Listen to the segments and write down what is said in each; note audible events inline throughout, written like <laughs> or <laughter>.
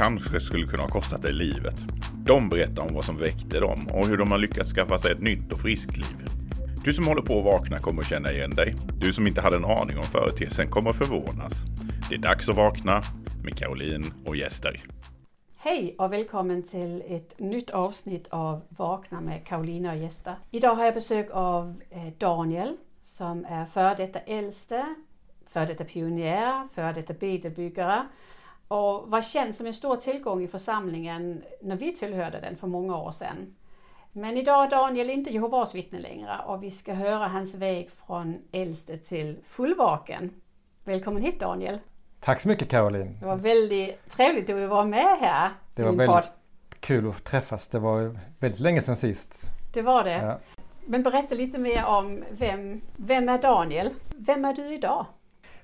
kanske skulle kunna ha kostat dig livet. De berättar om vad som väckte dem och hur de har lyckats skaffa sig ett nytt och friskt liv. Du som håller på att vakna kommer att känna igen dig. Du som inte hade en aning om företeelsen kommer att förvånas. Det är dags att vakna med Caroline och gäster. Hej och välkommen till ett nytt avsnitt av Vakna med Karolina och gäster. Idag har jag besök av eh, Daniel som är före detta äldste, före detta pionjär, före detta bedebyggare och var känd som en stor tillgång i församlingen när vi tillhörde den för många år sedan. Men idag är Daniel inte Jehovas vittne längre och vi ska höra hans väg från äldste till fullvaken. Välkommen hit Daniel! Tack så mycket Caroline! Det var väldigt trevligt att du var med här. Det var väldigt kul att träffas. Det var väldigt länge sedan sist. Det var det. Ja. Men berätta lite mer om vem, vem är Daniel? Vem är du idag?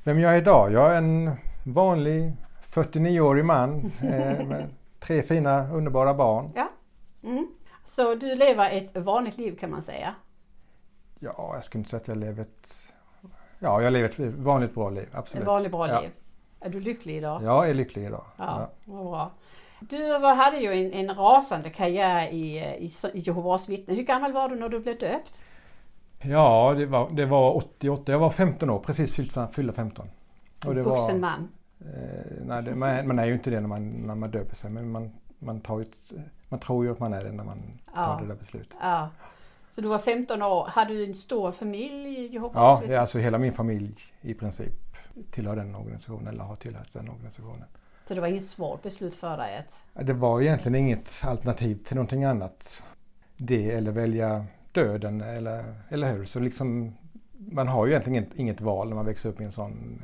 Vem jag är idag? Jag är en vanlig 49-årig man <laughs> eh, med tre fina underbara barn. Ja. Mm. Så du lever ett vanligt liv kan man säga? Ja, jag skulle inte säga att jag lever ett... Ja, jag lever ett vanligt bra liv, absolut. Ett vanligt bra ja. liv. Är du lycklig idag? Ja, jag är lycklig idag. Ja, ja. Bra. Du hade ju en, en rasande karriär i, i, i Jehovas vittne. Hur gammal var du när du blev döpt? Ja, det var, det var 88. Jag var 15 år, precis fyllda 15. Och det en vuxen var, man? Eh, nej, det, man, man, är ju inte det när man, när man döper sig men man, man, tar ett, man tror ju att man är det när man ja. tar det där beslutet. Ja. Så du var 15 år. Hade du en stor familj i Jehovas Ja, alltså hela min familj i princip tillhör den organisationen eller har tillhört den organisationen. Så det var inget svårt beslut för dig? Att... Det var egentligen inget alternativ till någonting annat. Det eller välja döden eller, eller hur. Så liksom, man har ju egentligen inget, inget val när man växer upp i en sån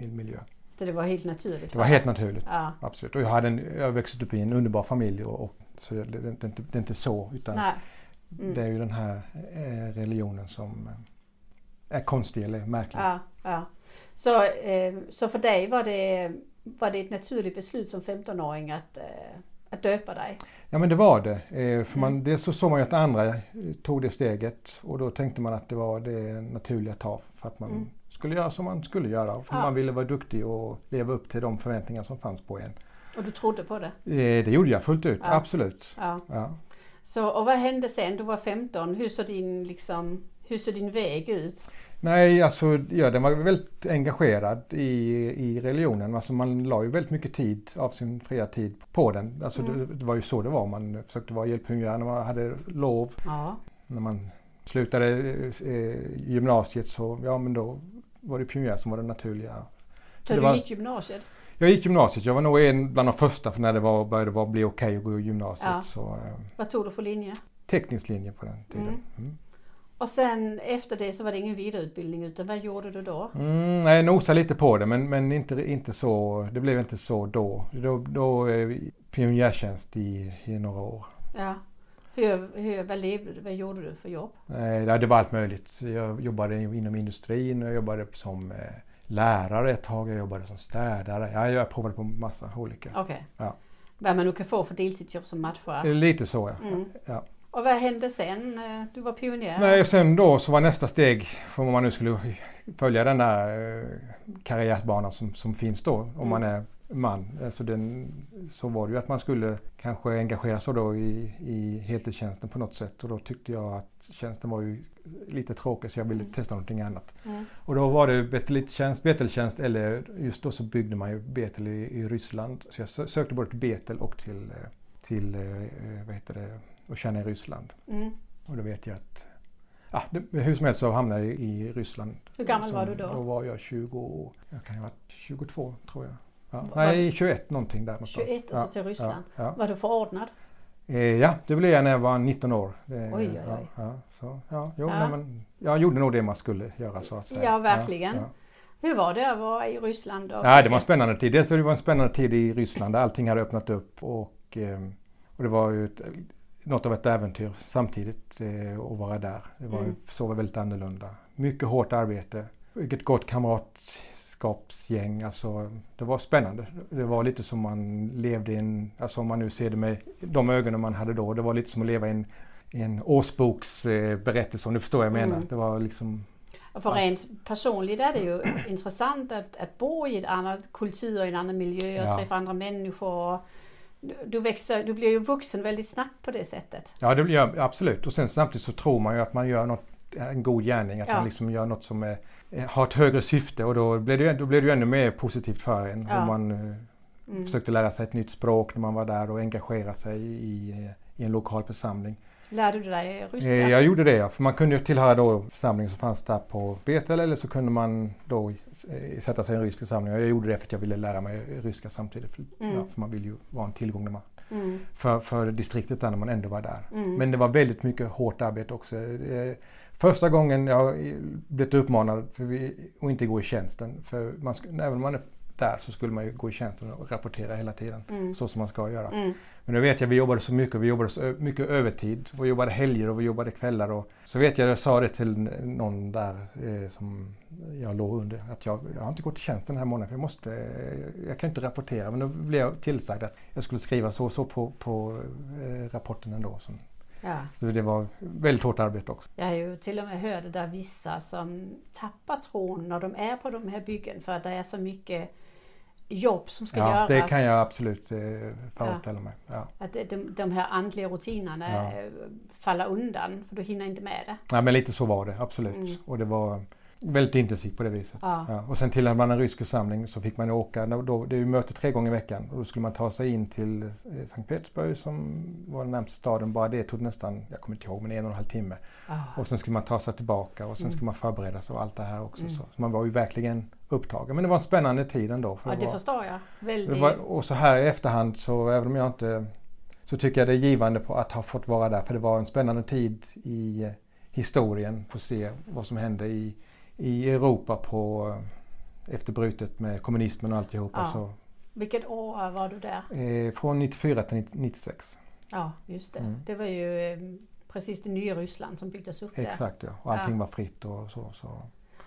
eh, miljö. Så det var helt naturligt? Det var helt naturligt, ja. absolut. Och jag, hade en, jag växte upp i en underbar familj och, och så det, det, det, det, är inte så utan mm. det är ju den här eh, religionen som eh, är konstig eller märklig. Ja, ja. Så, eh, så för dig var det, var det ett naturligt beslut som 15-åring att, att döpa dig? Ja men det var det. Eh, för man, mm. dels så såg man ju att andra tog det steget och då tänkte man att det var det naturliga att ta för att man mm skulle göra som man skulle göra. För ja. man ville vara duktig och leva upp till de förväntningar som fanns på en. Och du trodde på det? Eh, det gjorde jag fullt ut, ja. absolut. Ja. ja. Så, och vad hände sen? Du var 15. Hur såg din, liksom, hur såg din väg ut? Nej, alltså ja, den var väldigt engagerad i, i religionen. Alltså man la ju väldigt mycket tid av sin fria tid på den. Alltså mm. det, det, var ju så det var. Man försökte vara hjälphungrig när man hade lov. Ja. När man slutade eh, gymnasiet så, ja men då var det pionjär som var det naturliga. Så, så du var, gick gymnasiet? Jag gick gymnasiet. Jag var nog en bland de första för när det var, började var, bli okej okay att gå i gymnasiet. Ja. Så, eh, Vad tog du för linje? Teknisk linje på den tiden. Mm. Mm. Och sen efter det så var det ingen vidareutbildning utan vad gjorde du då? Mm, jag nosade lite på det men, men inte, inte så, det blev inte så då. Då, då eh, pionjärtjänst i, i några år. Ja. Hur, hur, vad, levde, vad gjorde du för jobb? Eh, det var allt möjligt. Jag jobbade inom industrin och jag jobbade som eh, lärare ett tag. Jag jobbade som städare. Ja, jag provade på massa olika. Okej. Okay. Ja. Vad man nu kan få för deltidsjobb som matchar? Eh, lite så ja. Mm. ja. Och vad hände sen? Du var pionjär? Nej, sen då så var nästa steg, för om man nu skulle följa den där karriärsbanan som, som finns då, om mm. man är man. Alltså den, så var det ju att man skulle kanske engagera sig då i, i heltidstjänsten på något sätt och då tyckte jag att tjänsten var ju lite tråkig så jag ville mm. testa någonting annat. Mm. Och då var det Beteltjänst, Beteltjänst eller just då så byggde man ju Betel i, i Ryssland. Så jag sökte både till Betel och till, till eh, vad heter det, Oceana i Ryssland. Mm. Och då vet jag att det, hur som helst så hamnade jag i Ryssland. Hur gammal var du då? Då var jag 20, jag kan ha varit 22 tror jag. Ja. Nej, 21 någonting där någonstans. 21, alltså till Ryssland. Ja, Var du förordnad? Eh, ja, det blev jag när jag var 19 år. Det, oj, oj, oj. Ja, så, ja, jo, ja. Men, jag gjorde nog det man skulle göra så att säga. Ja, verkligen. Hur var det att vara i Ryssland? Och... Ja, det var en spännande tid. Dels var det var en spännande tid i Ryssland där allting hade öppnat upp och och, eh, och det var ju ett, något av ett äventyr samtidigt eh, att vara där. Det var, Mm. så var väldigt annorlunda. Mycket hårt arbete, vilket gott kamratskapsgäng. Alltså, det var spännande. Det var lite som man levde i en, alltså om man nu ser det med de ögonen man hade då. Det var lite som att leva i en, en årsboksberättelse om du förstår vad jag menar. Mm. Det var liksom Och för rent personligt är det ju <clears throat> intressant att, att bo i ett annat kultur, i en annan miljö och Ja. träffa andra människor. Du, du, växer, du blir ju vuxen väldigt snabbt på det sättet. Ja, det blir absolut. Och sen samtidigt så tror man ju att man gör något, en god gärning. Att Ja. man liksom gör något som är, eh, har ett högre syfte och då blir det, då blir det ju ännu mer positivt för en. Ja. Man eh, Mm. försökte lära sig ett nytt språk när man var där och engagera sig i, eh, i en lokal församling. Lärde du dig ryska? Jag gjorde det ja, för man kunde ju tillhöra då församlingen som fanns där på Betel eller så kunde man då sätta sig i en rysk församling. Jag gjorde det för att jag ville lära mig ryska samtidigt. För, Mm. ja, för man vill ju vara en tillgång när man, Mm. för, för distriktet där när man ändå var där. Mm. Men det var väldigt mycket hårt arbete också. Första gången jag blivit uppmanad för vi, att inte gå i tjänsten. För man, även om man är där så skulle man ju gå i tjänsten och rapportera hela tiden. Mm. Så som man ska göra. Mm. Men nu vet jag, vi jobbade så mycket. Vi jobbade så mycket övertid. Vi jobbade helger och vi jobbade kvällar. Och så vet jag, jag sa det till någon där eh, som jag låg under. Att jag, jag har inte gått i tjänst den här månaden för jag måste, eh, jag kan inte rapportera. Men då blev jag tillsagd att jag skulle skriva så och så på, på eh, rapporten ändå. Så, Ja. så det var väldigt hårt arbete också. Jag har ju till och med hört det där vissa som tappar tron när de är på de här byggen för att det är så mycket jobb som ska Ja, göras. det kan jag absolut eh, föreställa mig. Ja. Att de, de här andliga rutinerna Ja. eh, faller undan för du hinner inte med det. Nej, men lite så var det absolut. Mm. Och det var väldigt intensivt på det viset. Ja. Och sen tillhörde man en rysk församling så fick man åka, då- det är ju möte tre gånger i veckan och då skulle man ta sig in till eh, Sankt Petersburg som var den närmaste staden. Bara det tog nästan, jag kommer inte ihåg, men en och en halv timme. Ah. Och sen skulle man ta sig tillbaka och sen Mm. skulle man förbereda sig och allt det här också. Mm. Så, så man var ju verkligen upptagen. Men det var en spännande tid ändå. för Ja, det det var- förstår jag. Väldigt. var, och så här i efterhand så även om jag inte så tycker jag det är givande på att ha fått vara där för det var en spännande tid i eh, historien. Få se vad som hände i, i Europa på eh, efter brytet med kommunismen och alltihopa. Ja. Så, Vilket år var du där? eh, från 94 till 90 96. Ja, just det. Mm. Det var ju eh, precis det nya Ryssland som byggdes upp där. Exakt ja. Och allting Ja. var fritt och så. så.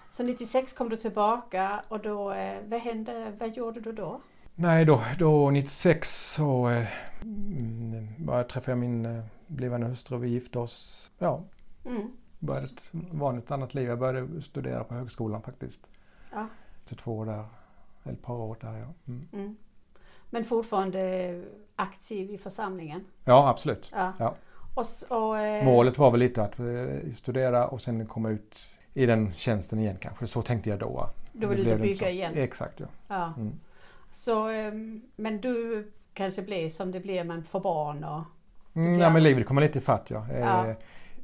Så 96 kom du tillbaka och då, vad hände, vad gjorde du då? Nej, då, då 96 så eh, mm, bara träffade jag min eh, blivande hustru och vi gifte oss. Ja, Mm. Började ett vanligt annat liv. Jag började studera på högskolan faktiskt. Ja. Så två år där, eller ett par år där ja. Mm. Mm. Men fortfarande aktiv i församlingen? Ja, absolut. Ja. Ja. Och, och, eh, Målet var väl lite att eh, studera och sen komma ut i den tjänsten igen kanske. Så tänkte jag då. Du vill det inte bygga igen? Exakt ja. Ja. Mm. Så, ehm, men du kanske blev som det blev, man får barn och... Mm, blir ja men livet kommer lite ifatt ja. Eh, Ja.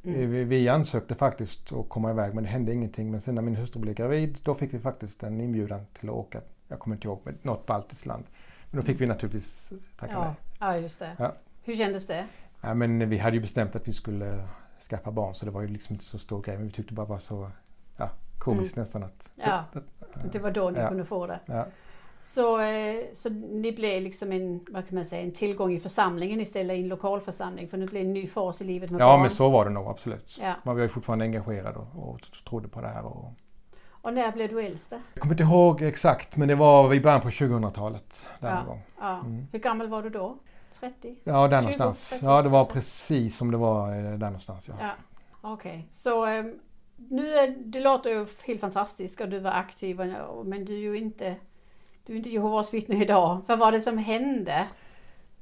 Eh, Mm. Vi, vi ansökte faktiskt att komma iväg men det hände ingenting. Men sen när min hustru blev gravid då fick vi faktiskt en inbjudan till att åka, jag kommer inte ihåg, men något baltiskt land. Men då fick vi naturligtvis tacka nej. Ja, ja, just det. Ja. Hur kändes det? Ja, men vi hade ju bestämt att vi skulle skaffa barn så det var ju liksom inte så stor grej. Men vi tyckte bara var så ja, komiskt nästan att... Mm. Ja. att- Det var då ni Ja. kunde få det. Så, eh, så ni blev liksom en, vad kan man säga, en tillgång i församlingen istället i en lokal församling för nu blev det en ny fas i livet med ja barn. men så var det nog absolut. Ja. Man var ju fortfarande engagerad och, och trodde på det här. Och... Och när blev du äldste? Jag kommer inte ihåg exakt men det var i början på 2000-talet. Där Ja. gång. Ja. Mm. Hur gammal var du då? 30? Ja, där 20, någonstans. 30, Ja, det var 30. precis som det var eh, där någonstans. Ja. Ja. Okej, så ehm, nu är, det låter ju helt fantastiskt och du var aktiv men du är ju inte, du är inte Jehovas vittne idag. Vad var det som hände?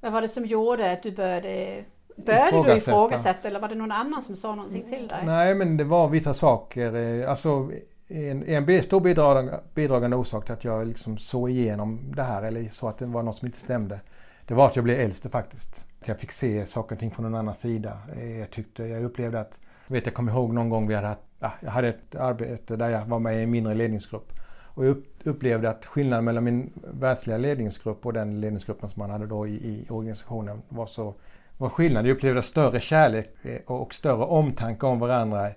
Vad var det som gjorde att du började Började du Ifrågasätta. eller var det någon annan som sa någonting till dig? Nej, men det var vissa saker. eh, Alltså en, en stor bidragande, bidragande orsak till att jag liksom såg igenom det här eller så att det var något som inte stämde. Det var att jag blev äldste faktiskt. Att jag fick se saker och ting från en annan sida. Eh, Jag tyckte, jag upplevde att, jag vet jag kommer ihåg någon gång vi hade haft, ja, jag hade ett arbete där jag var med i en mindre ledningsgrupp. Och jag upp- upplevde att skillnaden mellan min världsliga ledningsgrupp och den ledningsgruppen som man hade då i, i organisationen var så var skillnad. Jag upplevde större kärlek eh, och större omtanke om varandra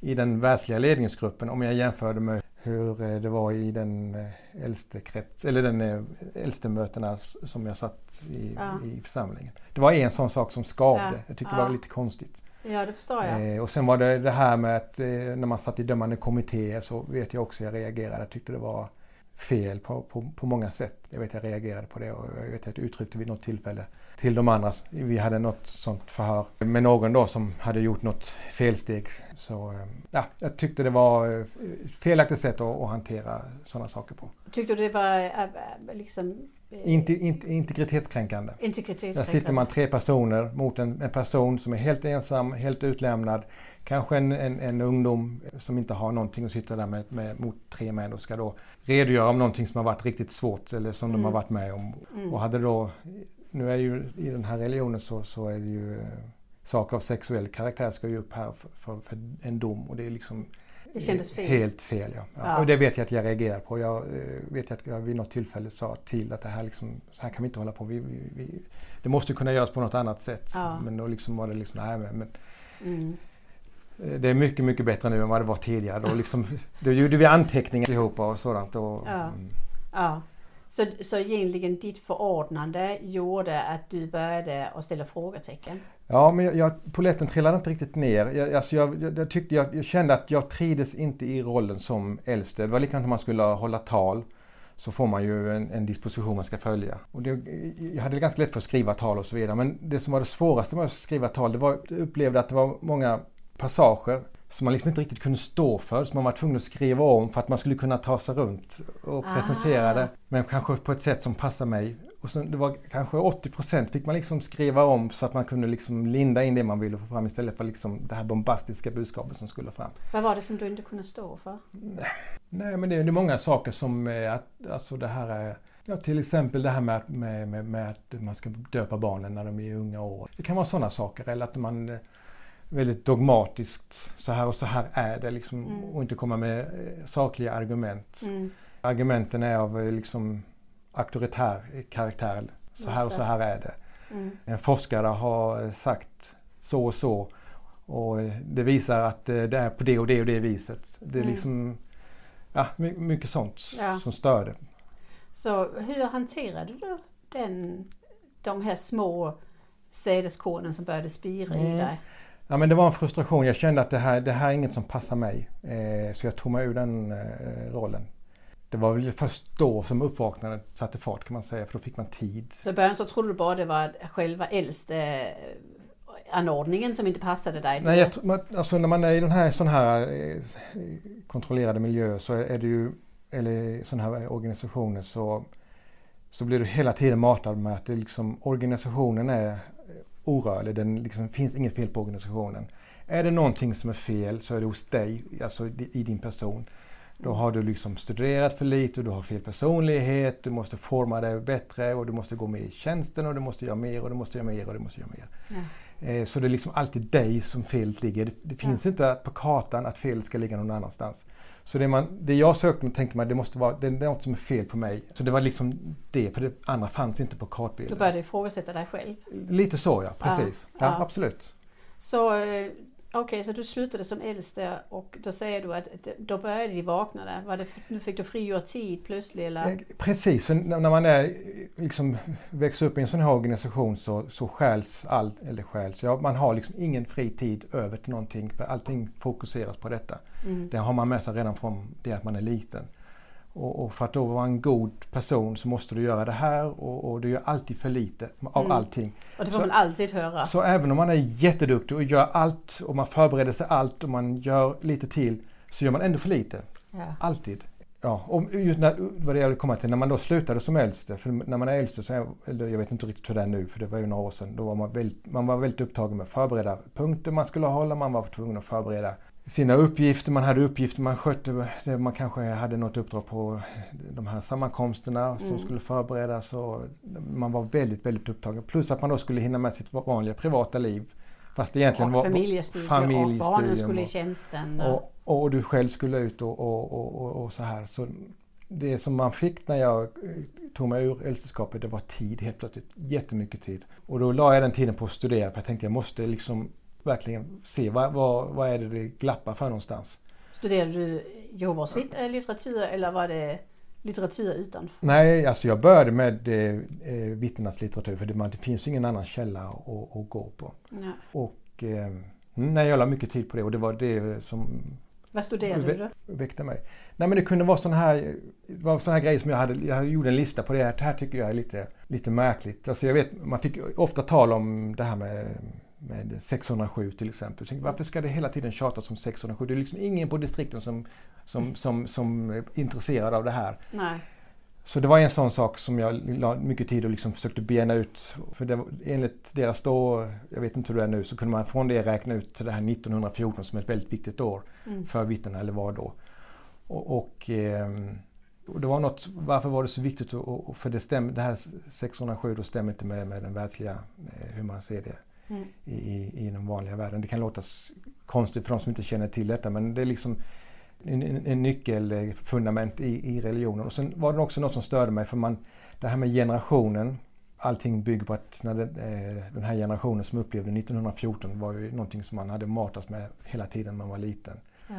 i den världsliga ledningsgruppen om jag jämförde med hur eh, det var i den eh, äldste krets, eller den äldste mötena som jag satt i, ja. i församlingen. Det var en sån sak som skavde. Ja. Jag tyckte ja. det var lite konstigt. Ja, det förstår jag. Eh, och sen var det det här med att eh, när man satt i dömande kommittéer så vet jag också jag reagerade. Jag tyckte det var fel på, på, på många sätt. Jag vet jag reagerade på det och jag vet att jag uttryckte vid något tillfälle till de andra. Vi hade något sånt förhör med någon då som hade gjort något felsteg. Så eh, ja, jag tyckte det var ett felaktigt sätt att, att hantera sådana saker på. Tyckte du det var liksom inte, inte, integritetskränkande. integritetskränkande. Där sitter man tre personer mot en, en, person som är helt ensam, helt utlämnad. Kanske en, en, en ungdom som inte har någonting att sitta där med, med, mot tre män och ska då redogöra om någonting som har varit riktigt svårt eller som mm. de har mm. varit med om. Mm. Och hade då, nu är ju i den här religionen så, så är det ju eh, saker av sexuell karaktär ska ju upp här för, för, för en dom och det är liksom det kändes fel? Helt fel ja. ja. Och det vet jag att jag reagerar på. Jag eh, vet att jag vid något tillfälle sa till att det här liksom, så här kan vi inte hålla på. Vi, vi, vi, det måste kunna göras på något annat sätt. Ja. Men då liksom var det liksom, nej men, mm. Eh, det är mycket, mycket bättre nu än vad det var tidigare. Då, liksom, då gjorde vi anteckningar ihop och sådant. Och, ja. Mm. ja. Så, så egentligen ditt förordnande gjorde att du började att ställa frågetecken? Ja, men jag, jag, poletten trillade inte riktigt ner. Jag, alltså jag, jag, jag tyckte, jag, jag, kände att jag trides inte i rollen som äldste. Det var likadant när man skulle hålla tal. Så får man ju en, en disposition man ska följa. Och det, jag hade ganska lätt för att skriva tal och så vidare. Men det som var det svåraste med att skriva tal, det var jag upplevde att det var många passager som man liksom inte riktigt kunde stå för. Som man var tvungen att skriva om för att man skulle kunna ta sig runt och ah. presentera det. Men kanske på ett sätt som passar mig. Och sen, det var kanske 80% fick man liksom skriva om så att man kunde liksom linda in det man ville få fram istället för liksom det här bombastiska budskapet som skulle fram. Vad var det som du inte kunde stå för? Nej men det är, det är många saker som, att, alltså det här är Ja, till exempel det här med, med, med, med, att man ska döpa barnen när de är i unga år. Det kan vara sådana saker eller att man väldigt dogmatiskt, så här och så här är det liksom, mm. och inte komma med eh, sakliga argument. Mm. Argumenten är av eh, liksom auktoritär karaktär. Så här och så här är det. Mm. En forskare har eh, sagt så och så och det visar att det är på det och det och det viset. Det är mm. liksom ja, mycket sånt ja. som stör det. Så hur hanterade du den, de här små sädeskornen som började spira mm. i dig? Ja, men det var en frustration. Jag kände att det här, det här är inget som passar mig. Eh, så jag tog mig ur den eh, rollen. Det var väl först då som uppvaknandet satte fart kan man säga, för då fick man tid. Så i början så trodde du bara det var själva äldste eh, anordningen som inte passade dig? Nej, jag, alltså när man är i den här, sån här eh, kontrollerade miljö så är det ju, eller sådana här organisationer så, så blir du hela tiden matad med att det liksom, organisationen är orörlig. Det liksom, finns inget fel på organisationen. Är det någonting som är fel så är det hos dig, alltså i din person. Då har du liksom studerat för lite och du har fel personlighet, du måste forma dig bättre och du måste gå med i tjänsten och du måste göra mer och du måste göra mer och du måste göra mer. Ja. Eh, så det är liksom alltid dig som felet ligger. Det, det finns ja. inte på kartan att felet ska ligga någon annanstans. Så det, man, det jag sökte och tänkte man det måste vara, det är något som är fel på mig. Så det var liksom det, för det andra fanns inte på kartbilden. Du började ifrågasätta dig själv? Lite så ja, precis. Ja, ja. absolut. Så eh, Okej, okay, så du slutade som äldste och då säger du att då började de vakna där. Var det, nu fick du frigöra tid plötsligt eller? Eh, precis, för när man är, liksom, växer upp i en sån här organisation så, så skäls allt, eller skäls, ja, man har liksom ingen fri tid över till någonting för allting fokuseras på detta. Mm. Det har man med sig redan från det att man är liten. Och, och, för att då vara en god person så måste du göra det här och, och du gör alltid för lite av mm. allting. Och det får så, man alltid höra. Så även om man är jätteduktig och gör allt och man förbereder sig allt och man gör lite till så gör man ändå för lite. Ja. Alltid. Ja, och just när, vad det jag komma till, när man då slutade som äldste, för när man är äldste så är, eller jag vet inte riktigt hur det är nu, för det var ju några år sedan, då var man väldigt, man var väldigt upptagen med att förbereda punkter man skulle hålla, man var tvungen att förbereda sina uppgifter. Man hade uppgifter man skötte. Man kanske hade något uppdrag på de här sammankomsterna mm. som skulle förberedas. Och man var väldigt, väldigt upptagen. Plus att man då skulle hinna med sitt vanliga privata liv. Fast egentligen och var familjestudier, familjestudier och barnen skulle i tjänsten. Och, och, du själv skulle ut och, och, och, och så här. Så det som man fick när jag tog mig ur äldsteskapet, det var tid helt plötsligt. Jättemycket tid. Och då la jag den tiden på att studera för jag tänkte jag måste liksom verkligen se vad, vad, vad är det det glappar för någonstans. Studerade du Jehovas eh, litteratur eller var det litteratur utanför? Nej, alltså jag började med eh, vittnenas litteratur för det, man, det finns ingen annan källa att, att gå på. Ja. Och eh, mm, nej, jag la mycket tid på det och det var det som Vad studerade du då? väckte mig. Nej men det kunde vara sådana här, var såna här grejer som jag hade, jag gjorde en lista på det här, det här tycker jag är lite, lite märkligt. Alltså jag vet, man fick ofta tal om det här med, med 607 till exempel. Tänkte, varför ska det hela tiden tjatas om 607? Det är liksom ingen på distrikten som, som, som, som är intresserad av det här. Nej. Så det var en sån sak som jag la mycket tid och liksom försökte bena ut. För det, enligt deras då, jag vet inte hur det är nu, så kunde man från det räkna ut det här 1914 som ett väldigt viktigt år Mm. för vittnena, eller var då. Och, och, ehm, och det var något, varför var det så viktigt? Och, och för det, stäm, det här 607 då stämmer inte med, med den världsliga, eh, hur man ser det Mm. i, i, i den vanliga världen. Det kan låta konstigt för de som inte känner till detta men det är liksom en, en, en nyckelfundament i, i religionen. Och sen var det också något som störde mig för man, det här med generationen. Allting bygger på att när det, eh, den här generationen som upplevde 1914 var ju någonting som man hade matats med hela tiden när man var liten. Ja.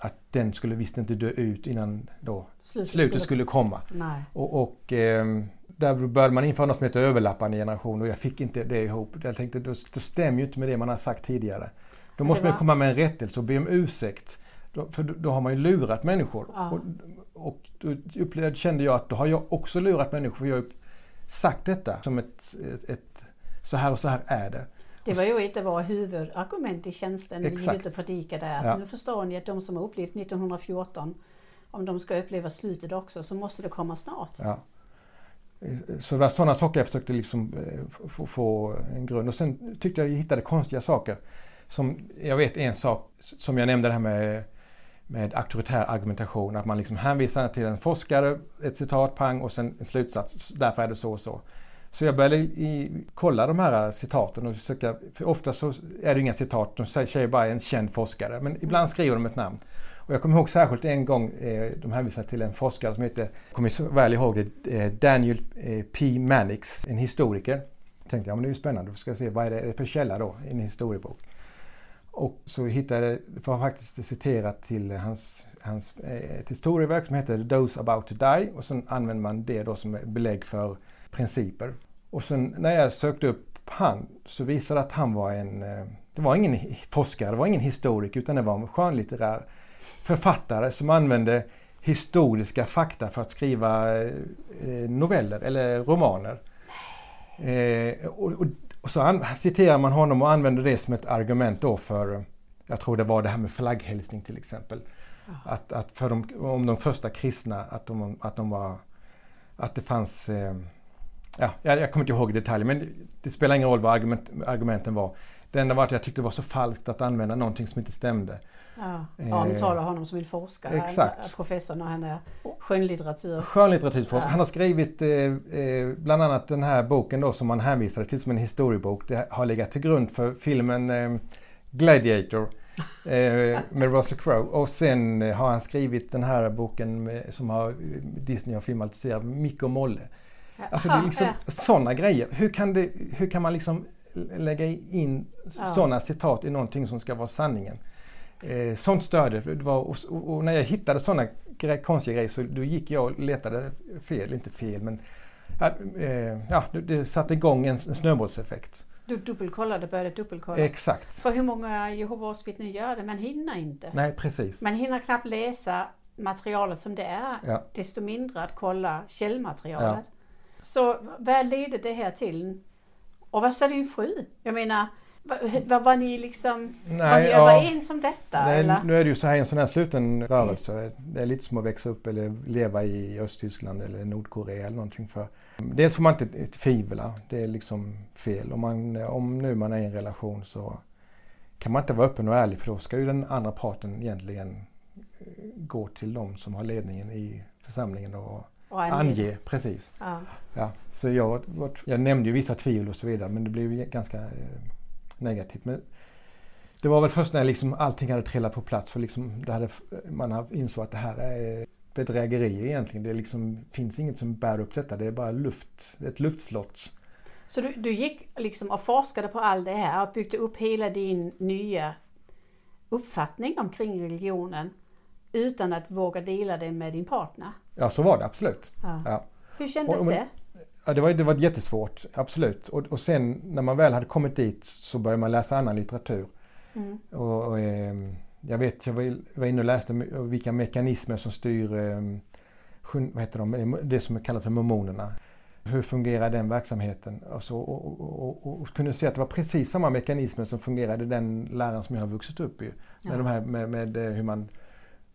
Att den skulle visst inte dö ut innan då Slutet, slutet skulle komma. Nej. Och, och ehm, där började man införa något som heter överlappande generation och jag fick inte det ihop. Jag tänkte då, det stämmer ju inte med det man har sagt tidigare. Då måste det man var- komma med en rättelse och be om ursäkt. Då, för då, då har man ju lurat människor. Ja. Och, och då upplevde, kände jag att då har jag också lurat människor för jag har ju sagt detta som ett, ett, ett så här och så här är det. Det var ju ett av våra huvudargument i tjänsten när vi gick ut och predikade. Att Ja. Nu förstår ni att de som har upplevt 1914, om de ska uppleva slutet också, så måste det komma snart. Ja. Eh, så det var sådana saker jag försökte liksom eh, få- få, en grund. Och sen tyckte jag jag hittade konstiga saker. Som, jag vet en sak som jag nämnde det här med, med auktoritär argumentation. Att man liksom hänvisar till en forskare, ett citat, pang och sen en slutsats. Därför är det så och så. Så jag började i, kolla de här eh, citaten och försöka, för ofta så är det inga citat, de säger säger bara en känd forskare. Men ibland skriver de ett namn. Och jag kommer ihåg särskilt en gång, eh, de hänvisade till en forskare som heter, jag kommer så väl ihåg det, eh, Daniel eh, P. Mannix, en historiker. Jag tänkte, ja men det är ju spännande, då ska jag se vad är det för källa då i en historiebok. Och så hittade jag, det var faktiskt citerat till hans, hans eh, ett historieverk som heter Those about to die och sen använder man det då som belägg för principer. Och sen när jag sökte upp han så visade det att han var en, det var ingen forskare, det var ingen historiker utan det var en skönlitterär författare som använde historiska fakta för att skriva eh, noveller eller romaner. Eh, och, och, och så an, citerar man honom och använder det som ett argument då för, jag tror det var det här med flagghälsning till exempel. Att, att för de, om de första kristna, att de, att de var, att det fanns, eh, ja, jag, jag kommer inte ihåg i detalj men det, det spelar ingen roll vad argument, argumenten var. Det enda var att jag tyckte det var så falskt att använda någonting som inte stämde. Ja, Eh, omtalar honom som en forskare, exakt. professor när han är skönlitteratur. Skönlitteraturforskare. Ja. Han har skrivit eh, eh, bland annat den här boken då som han hänvisade till som en historiebok. Det har legat till grund för filmen eh, Gladiator eh, <laughs> med Russell Crowe. Och sen har han skrivit den här boken med, som har, Disney har filmatiserat, Micke och Molle. Alltså det är liksom ja. sådana grejer. Hur kan, det, hur kan man liksom lägga in Ja. sådana citat i någonting som ska vara sanningen? Eh, sånt störde. Det var, och, och, och när jag hittade sådana gre- konstiga grejer så då gick jag och letade fel, inte fel men ja, eh, ja, det, det satte igång en, en snöbollseffekt. Du dubbelkollade, började dubbelkolla. Exakt. För hur många Jehovas vittnen gör det? Man hinner inte. Nej, precis. Man hinner knappt läsa materialet som det är. Ja. Desto mindre att kolla källmaterialet. Så vad ledde det här till? Och vad sa din fru? Jag menar, vad var ni liksom, var Nej, ni ja. överens om detta? Nej, eller? nu är det ju så här i en sån här sluten rörelse. Det är lite som att växa upp eller leva i Östtyskland eller Nordkorea eller någonting. För. Dels får man inte tvivla. Det är liksom fel. Om, man, om nu man är i en relation så kan man inte vara öppen och ärlig för då ska ju den andra parten egentligen eh, gå till de som har ledningen i församlingen och Och ange. Precis. Ja. Ja, så jag, var- jag nämnde ju vissa tvivel och så vidare men det blev ju ganska eh, negativt. Men det var väl först när liksom allting hade trillat på plats och liksom det hade, man insåg att det här är bedrägerier egentligen. Det liksom, finns inget som bär upp detta. Det är bara luft, ett luftslott. Så du, du gick liksom och forskade på allt det här och byggde upp hela din nya uppfattning omkring religionen utan att våga dela det med din partner. Ja, så var det absolut. Ja. Ja. Hur kändes Och- men- det? Ja, det, var, det var jättesvårt, absolut. Och, och sen när man väl hade kommit dit så började man läsa annan litteratur. Mm. Och, och, ehm, jag vet, jag var var inne och läste vilka mekanismer som styr ehm, sjun- vad heter de, Eh, det som är kallat för mormonerna. Hur fungerar den verksamheten? Alltså, och, och, och, och, och kunde se att det var precis samma mekanismer som fungerade i den läran som jag har vuxit upp i. Med, Ja. de här, med, med eh, hur man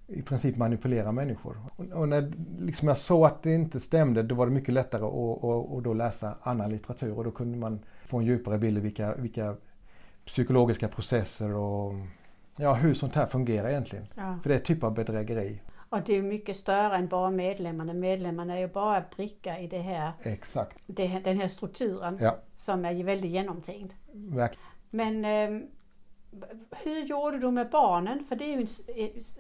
i princip manipulerar människor. Och, när liksom jag såg att det inte stämde då var det mycket lättare att och, och då läsa annan litteratur och då kunde man få en djupare bild av vilka, vilka psykologiska processer och ja, hur sånt här fungerar egentligen. Ja. För det är typ av bedrägeri. Och det är mycket större än bara medlemmarna. Medlemmarna är ju bara bricka i det här, Exakt. det, den här strukturen Ja, som är väldigt genomtänkt. verkligen. Men ehm, hur gjorde du med barnen? För det är ju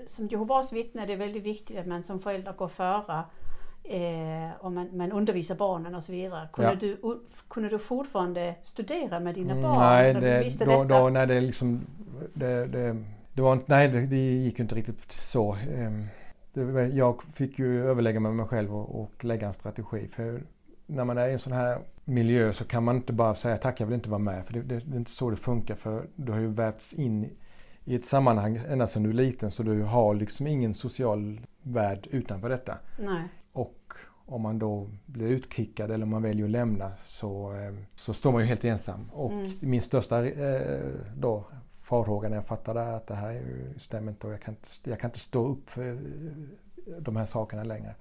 som Jehovas vittne är det väldigt viktigt att man som förälder går före eh, och man, man undervisar barnen och så vidare. Kunde, Ja. du, kunde du fortfarande studera med dina Mm, barn nej, när du det, visste då, då när det liksom... Det, det, det var inte, nej, det, det gick ju inte riktigt så. Ehm, jag fick ju överlägga med mig själv och, och lägga en strategi. För när man är i en sån här miljö så kan man inte bara säga tack, jag vill inte vara med. För det, det, det är inte så det funkar. För du har ju vävts in i ett sammanhang ända sedan du är liten. Så du har liksom ingen social värld utanför detta. Nej. Och om man då blir utkickad eller om man väljer att lämna så, eh, så står man ju helt ensam. Och Mm. min största eh, då, farhåga när jag fattade att det här stämmer inte och jag kan inte, jag kan inte stå upp för de här sakerna längre.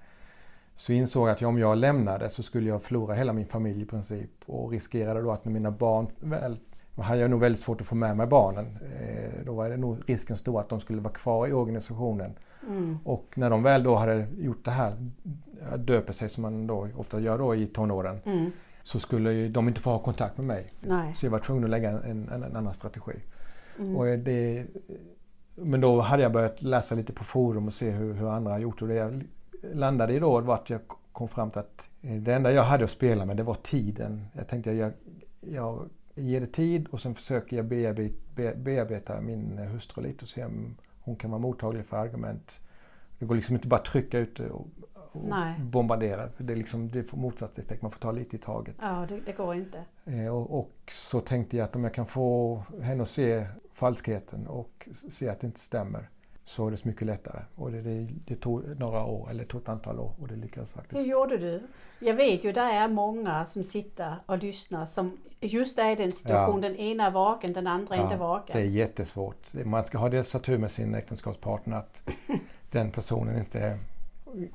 Så insåg jag att om jag lämnade så skulle jag förlora hela min familj i princip och riskerade då att när mina barn väl då hade jag nog väldigt svårt att få med mig barnen. Eh, då var det nog risken stor att de skulle vara kvar i organisationen Mm. och när de väl då hade gjort det här, döper sig som man då ofta gör då i tonåren, Mm. så skulle de inte få ha kontakt med mig. Nej. Så jag var tvungen att lägga en, en, en annan strategi. Mm. Och det, men då hade jag börjat läsa lite på forum och se hur, hur andra har gjort. Och det jag landade i då var att jag kom fram till att eh, det enda jag hade att spela med det var tiden. Jag tänkte jag, jag ger det tid och sen försöker jag bearbeta, be- bearbeta min hustru lite och se om hon kan vara mottaglig för argument. Det går liksom inte bara att trycka ut och, och Nej. bombardera. Det är liksom det får motsatt effekt, man får ta lite i taget. Ja, det, det går inte. Eh, Och, och så tänkte jag att om jag kan få henne att se falskheten och se att det inte stämmer så är det så mycket lättare. Och det, det, det tog några år, eller det tog ett antal år och det lyckades Hur faktiskt. gjorde du? Jag vet ju det är många som sitter och lyssnar som just är i den situation. Den ena är vaken, den andra är inte vaken. det är jättesvårt. Man ska ha det tur med sin äktenskapspartner att <laughs> den personen inte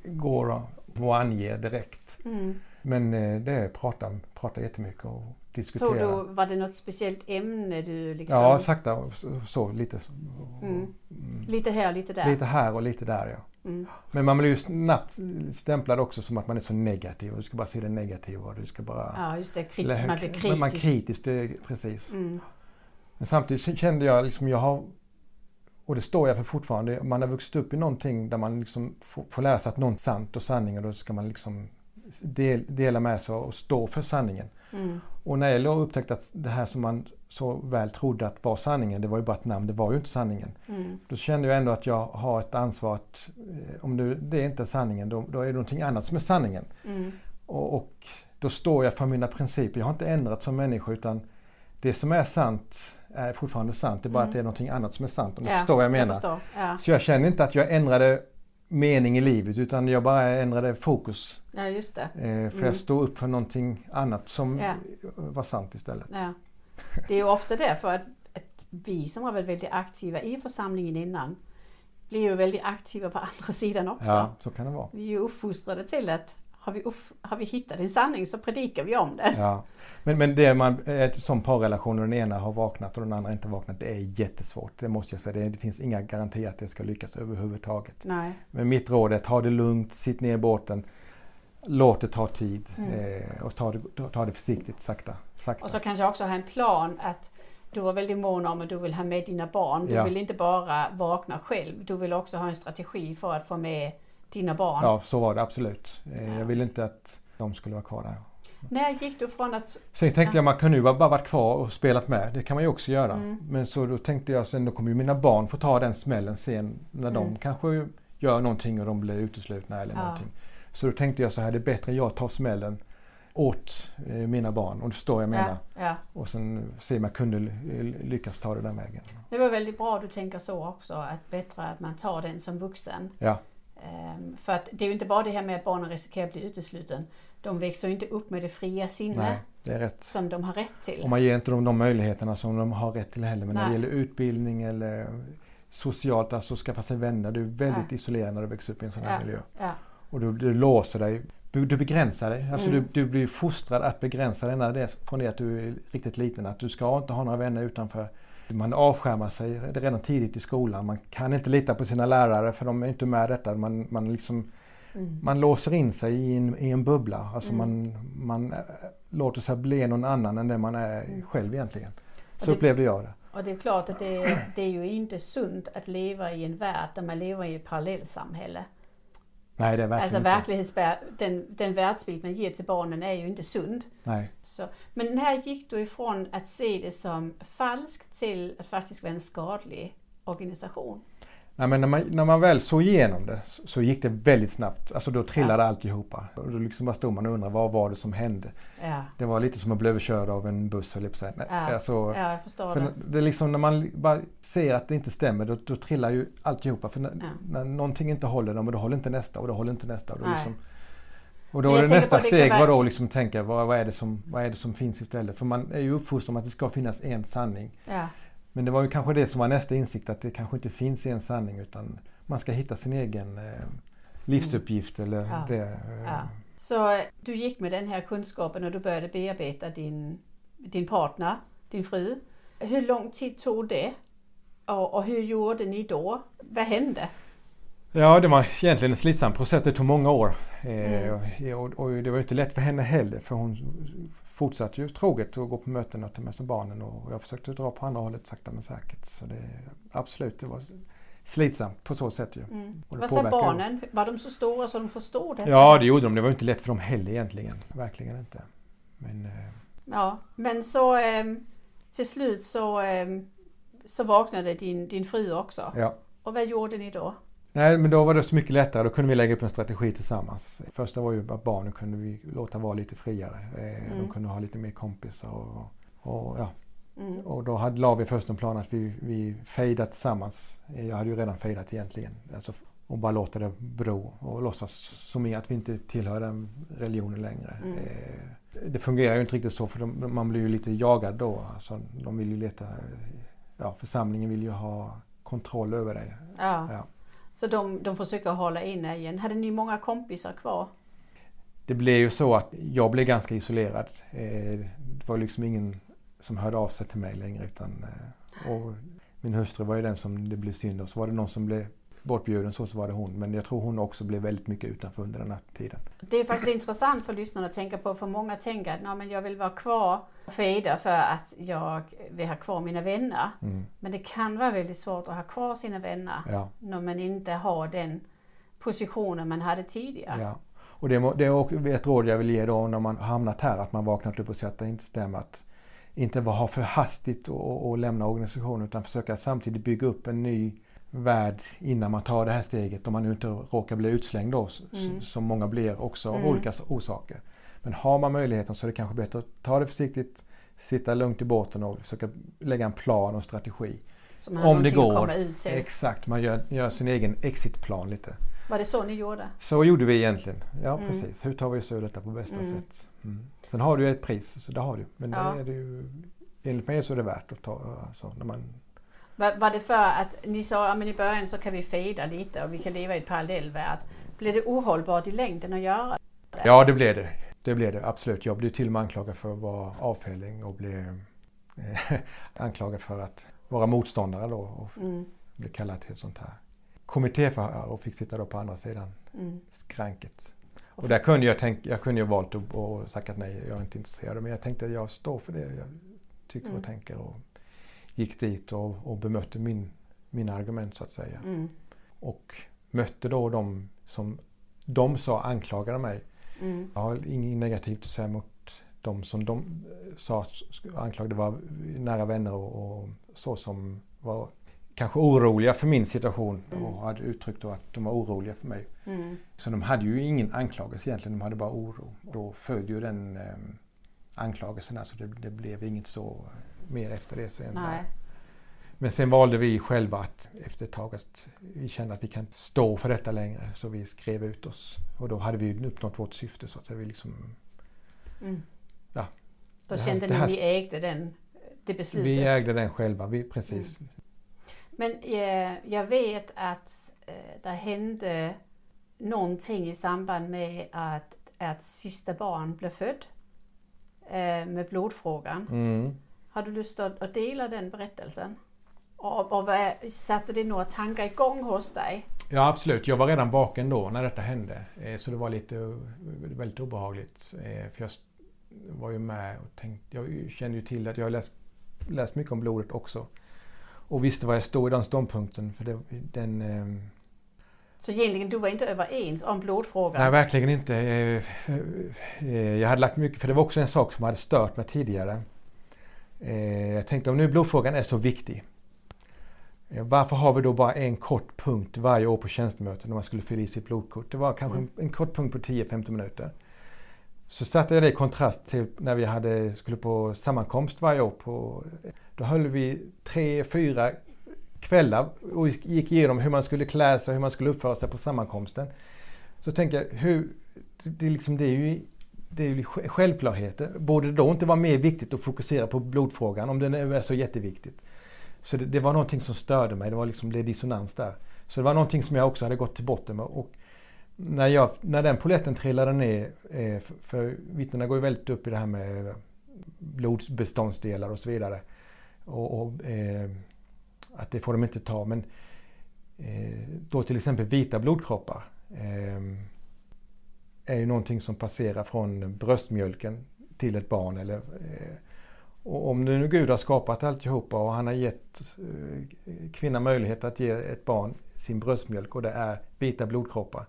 går och, och anger direkt. Mm. Men eh, det är prata, prata jättemycket och diskutera. Tog du, var det något speciellt ämne du liksom... Ja, sakta så, så lite. Mm. mm. Lite här, lite där. Lite här och lite där ja. Mm. Men man blir ju snabbt stämplad också som att man är så negativ. och Du ska bara se det negativa och du ska bara... Ja, just det. Krit- Eller- man blir kritisk. Man kritisk, det precis. Mm. Men samtidigt kände jag liksom, jag har... Och det står jag för fortfarande. Man har vuxit upp i någonting där man liksom får, får lära sig att något är sant och sanning och då ska man liksom del, dela med sig och stå för sanningen. Mm. Och när jag då upptäckte att det här som man så väl trodde att var sanningen, det var ju bara ett namn, det var ju inte sanningen. Mm. Då kände jag ändå att jag har ett ansvar att eh, om det, det är inte är sanningen, då, då är det någonting annat som är sanningen. Mm. Och, och då står jag för mina principer. Jag har inte ändrat som människa utan det som är sant är fortfarande sant. Det är bara Mm. att det är någonting annat som är sant. Om du Ja, förstår vad jag menar. Jag. Ja. Så jag känner inte att jag ändrade mening i livet utan jag bara ändrade fokus. ja, just det. Eh, för Mm. jag stod upp för någonting annat som Ja. var sant istället. Ja. Det är ju ofta därför att, att vi som har varit väldigt aktiva i församlingen innan blir ju väldigt aktiva på andra sidan också. Ja, så kan det vara. Vi är ju uppfostrade till att har vi, har vi hittat en sanning så predikar vi om den. Ja. Men, men det man, ett som parrelation och den ena har vaknat och den andra inte vaknat, det är jättesvårt. Det måste jag säga. Det, det finns inga garantier att det ska lyckas överhuvudtaget. Nej. Men mitt råd är ta det lugnt, sitt ner i båten, låt det ta tid Mm. eh, och ta det, ta det försiktigt, sakta. sakta. Och så kanske också ha en plan att du är väldigt mån om att du vill ha med dina barn. Du Ja. vill inte bara vakna själv. Du vill också ha en strategi för att få med dina barn. Ja, så var det absolut. Eh, Ja. Jag ville inte att de skulle vara kvar där. När gick du från att... Sen tänkte Ja. jag man kunde ju bara varit kvar och spelat med. Det kan man ju också göra. Mm. Men så då tänkte jag sen då kommer ju mina barn få ta den smällen sen när Mm. de kanske gör någonting och de blir uteslutna eller Ja. någonting. Så då tänkte jag så här, det är bättre jag tar smällen åt eh, mina barn. Och du förstår vad jag menar. Ja, ja. Och sen se om jag kunde ly- lyckas ta det den vägen. Det var väldigt bra du tänker så också, att bättre att man tar den som vuxen. Ja, för att det är ju inte bara det här med att barnen riskerar att bli utesluten. De växer ju inte upp med det fria sinne nej, som de har rätt till. Och man ger inte dem de möjligheterna som de har rätt till heller. Men när det Nej. gäller utbildning eller socialt, alltså skaffa sig vänner. Du är väldigt Ja. isolerad när du växer upp i en sån här Ja. miljö. Ja, Och du, du låser dig. Du, du begränsar dig. Alltså Mm. du, du blir fostrad att begränsa dig när det, från det att du är riktigt liten. Att du ska inte ha några vänner utanför. Man avskärmar sig redan tidigt i skolan. Man kan inte lita på sina lärare för de är inte med detta. Man, man, liksom, mm. man låser in sig i en, i en bubbla. Alltså Mm. man, man äh, låter sig bli någon annan än det man är själv egentligen. Så det- upplevde jag det. Och det är klart att det, det är ju inte sunt att leva i en värld där man lever i ett parallellsamhälle. Nej, det är verkligen Alltså inte. verklighetsbär, den, den världsbild man ger till barnen är ju inte sund. Nej. Så, men när gick du ifrån att se det som falskt till att faktiskt vara en skadlig organisation? Nej, men när man, när man väl såg igenom det så, gick det väldigt snabbt. Alltså då trillade alltihopa. Och då liksom bara stod man och undrade vad var det som hände. Ja, Det var lite som att bli överkörd av en buss höll jag på att Ja. Alltså, ja jag förstår för det. det är liksom när man bara ser att det inte stämmer då, då trillar ju alltihopa. För när, Ja. när någonting inte håller, då, håller inte nästa och då håller inte nästa. Och då, liksom, och då är nästa steg var då liksom tänka vad, vad, är det som, vad är det som finns istället? För man är ju uppfostrad med att det ska finnas en sanning. Ja, Men det var ju kanske det som var nästa insikt att det kanske inte finns en sanning utan man ska hitta sin egen eh, livsuppgift eller Mm. Ja. det. Eh, ja. Så eh, du gick med den här kunskapen och du började bearbeta din, din partner, din fru. Hur lång tid tog det? Och, och hur gjorde ni då? Vad hände? Ja, det var egentligen en slitsam process. Det tog många år. Mm. Eh, och, och det var inte lätt för henne heller för hon fortsatte ju troget att gå på möten och ta med sig barnen och jag försökte dra på andra hållet sakta men säkert. Så det absolut, det var slitsamt på så sätt ju. Mm. Vad sa barnen? Var de så stora så de förstod det? Ja, det gjorde de. Det var inte lätt för dem heller egentligen. Verkligen inte. Men eh, Ja, men så ehm, till slut så, ehm, så vaknade din, din fru också. ja. Och vad gjorde ni då? Nej, men då var det så mycket lättare. Då kunde vi lägga upp en strategi tillsammans. Första var ju att barnen kunde vi låta vara lite friare. Eh, Mm. De kunde ha lite mer kompisar och, och ja. Mm. Och då hade, la vi först en plan att vi, vi fejdade tillsammans. Eh, Jag hade ju redan fejdat egentligen. Alltså, och bara låta det bero och låtsas som att vi inte tillhör den religionen längre. Mm. Eh, det fungerar ju inte riktigt så för de, man blir ju lite jagad då. Alltså, de vill ju leta, ja församlingen vill ju ha kontroll över dig. Ja. Ja. Så de, de försöker hålla inne igen. Hade ni många kompisar kvar? Det blev ju så att jag blev ganska isolerad. Eh, det var liksom ingen som hörde av sig till mig längre. Utan, eh, och min hustru var ju den som det blev synd om. Så var det någon som blev bortbjuden så, så var det hon. Men jag tror hon också blev väldigt mycket utanför under den här tiden. Det är faktiskt intressant för lyssnarna att tänka på, för många tänker att "Nej, men jag vill vara kvar och fejda för att jag vill ha kvar mina vänner. Mm. Men det kan vara väldigt svårt att ha kvar sina vänner Ja, när man inte har den positionen man hade tidigare. ja. Och det, det är också ett råd jag vill ge då när man har hamnat här. Att man vaknat upp och sett att det inte stämmer. Att inte vara för hastigt och, och lämna organisationen utan försöka samtidigt bygga upp en ny värld innan man tar det här steget. Om man nu inte råkar bli utslängd då, Mm. som många blir också av Mm. olika orsaker. Men har man möjligheten så är det kanske bättre att ta det försiktigt, sitta lugnt i båten och försöka lägga en plan och strategi. Om det går. Exakt, man gör, gör sin egen exitplan lite. Var det så ni gjorde? Så gjorde vi egentligen. Ja, Mm. precis. Hur tar vi oss ur detta på bästa Mm. sätt? Mm. Sen har du ju ett pris, så det har du. Men Ja. det är det ju, enligt mig så är det värt att ta. Alltså, när man, Var, var det för att ni sa att i början så kan vi fejda lite och vi kan leva i ett parallellvärld? Blev det ohållbart i längden att göra? ja, det blev det. Det blev det absolut. Jag blev till och med anklagad för att vara avfälling och blev eh, <laughs> anklagad för att vara motståndare då och Mm, blev kallad till ett sånt här kommittéförhör och fick sitta då på andra sidan mm. skranket. Och där kunde jag tänka, jag kunde ju valt att och sagt nej, jag är inte intresserad. Men jag tänkte att jag står för det jag tycker Mm. och tänker. Och gick dit och, och bemötte min, mina argument så att säga. Mm, Och mötte då de som de sa anklagade mig. mm, Jag har inget negativt att säga mot de som de eh, sa anklagade var nära vänner och, och så som var kanske oroliga för min situation och hade uttryckt då att de var oroliga för mig. Mm. Så de hade ju ingen anklagelse egentligen, de hade bara oro. Då föll ju den eh, anklagelsen, alltså det, det blev inget så mer efter det sen. Men sen valde vi själva att efter ett tag att vi kände att vi kan inte stå för detta längre så vi skrev ut oss. Och då hade vi uppnått vårt syfte så att säga. Vi liksom, Mm. Ja. Då Det här- kände ni att ni ägde den, det beslutet? vi ägde den själva, vi, precis. Men eh, jag vet att eh, det hände någonting i samband med att ert sista barn blev född eh, med blodfrågan. Mm. Har du lust att, dela den berättelsen? Och, och vad, satte det några tankar igång hos dig? Ja absolut, jag var redan vaken då när detta hände. Eh, Så det var lite, väldigt obehagligt. Eh, För jag var ju med och tänkte, jag kände ju till att jag har läst, läst mycket om blodet också. Och visste var jag stod i den ståndpunkten. För det, den, ehm, Så egentligen, du var inte överens om blodfrågan? Nej, verkligen inte. Eh, eh, Jag hade lagt mycket, för det var också en sak som hade stört mig tidigare. Eh, Jag tänkte om nu blodfrågan är så viktig. eh, Varför har vi då bara en kort punkt varje år på tjänstemöten när man skulle fylla i sitt blodkort? Det var kanske en, en kort punkt på 10-15 minuter. Så satte jag det i kontrast till när vi hade, skulle på sammankomst varje år. På, då höll vi tre, fyra kvällar och gick igenom hur man skulle klä sig, hur man skulle uppföra sig på sammankomsten. Så tänker jag, hur, det, det, liksom, det är ju det är ju självklarheter. Borde det då inte vara mer viktigt att fokusera på blodfrågan om den är så jätteviktigt? Så det, det var någonting som störde mig, det var liksom det dissonans där. Så det var någonting som jag också hade gått till botten med. Och när, jag, när den poletten trillade ner, eh, för, vittnena går ju väldigt upp i det här med blodbeståndsdelar och så vidare. Och, och eh, att det får de inte ta. Men eh, då till exempel vita blodkroppar eh, är ju någonting som passerar från bröstmjölken till ett barn. Eller, eh, och om nu Gud har skapat alltihopa och han har gett eh, kvinnan möjlighet att ge ett barn sin bröstmjölk och det är vita blodkroppar.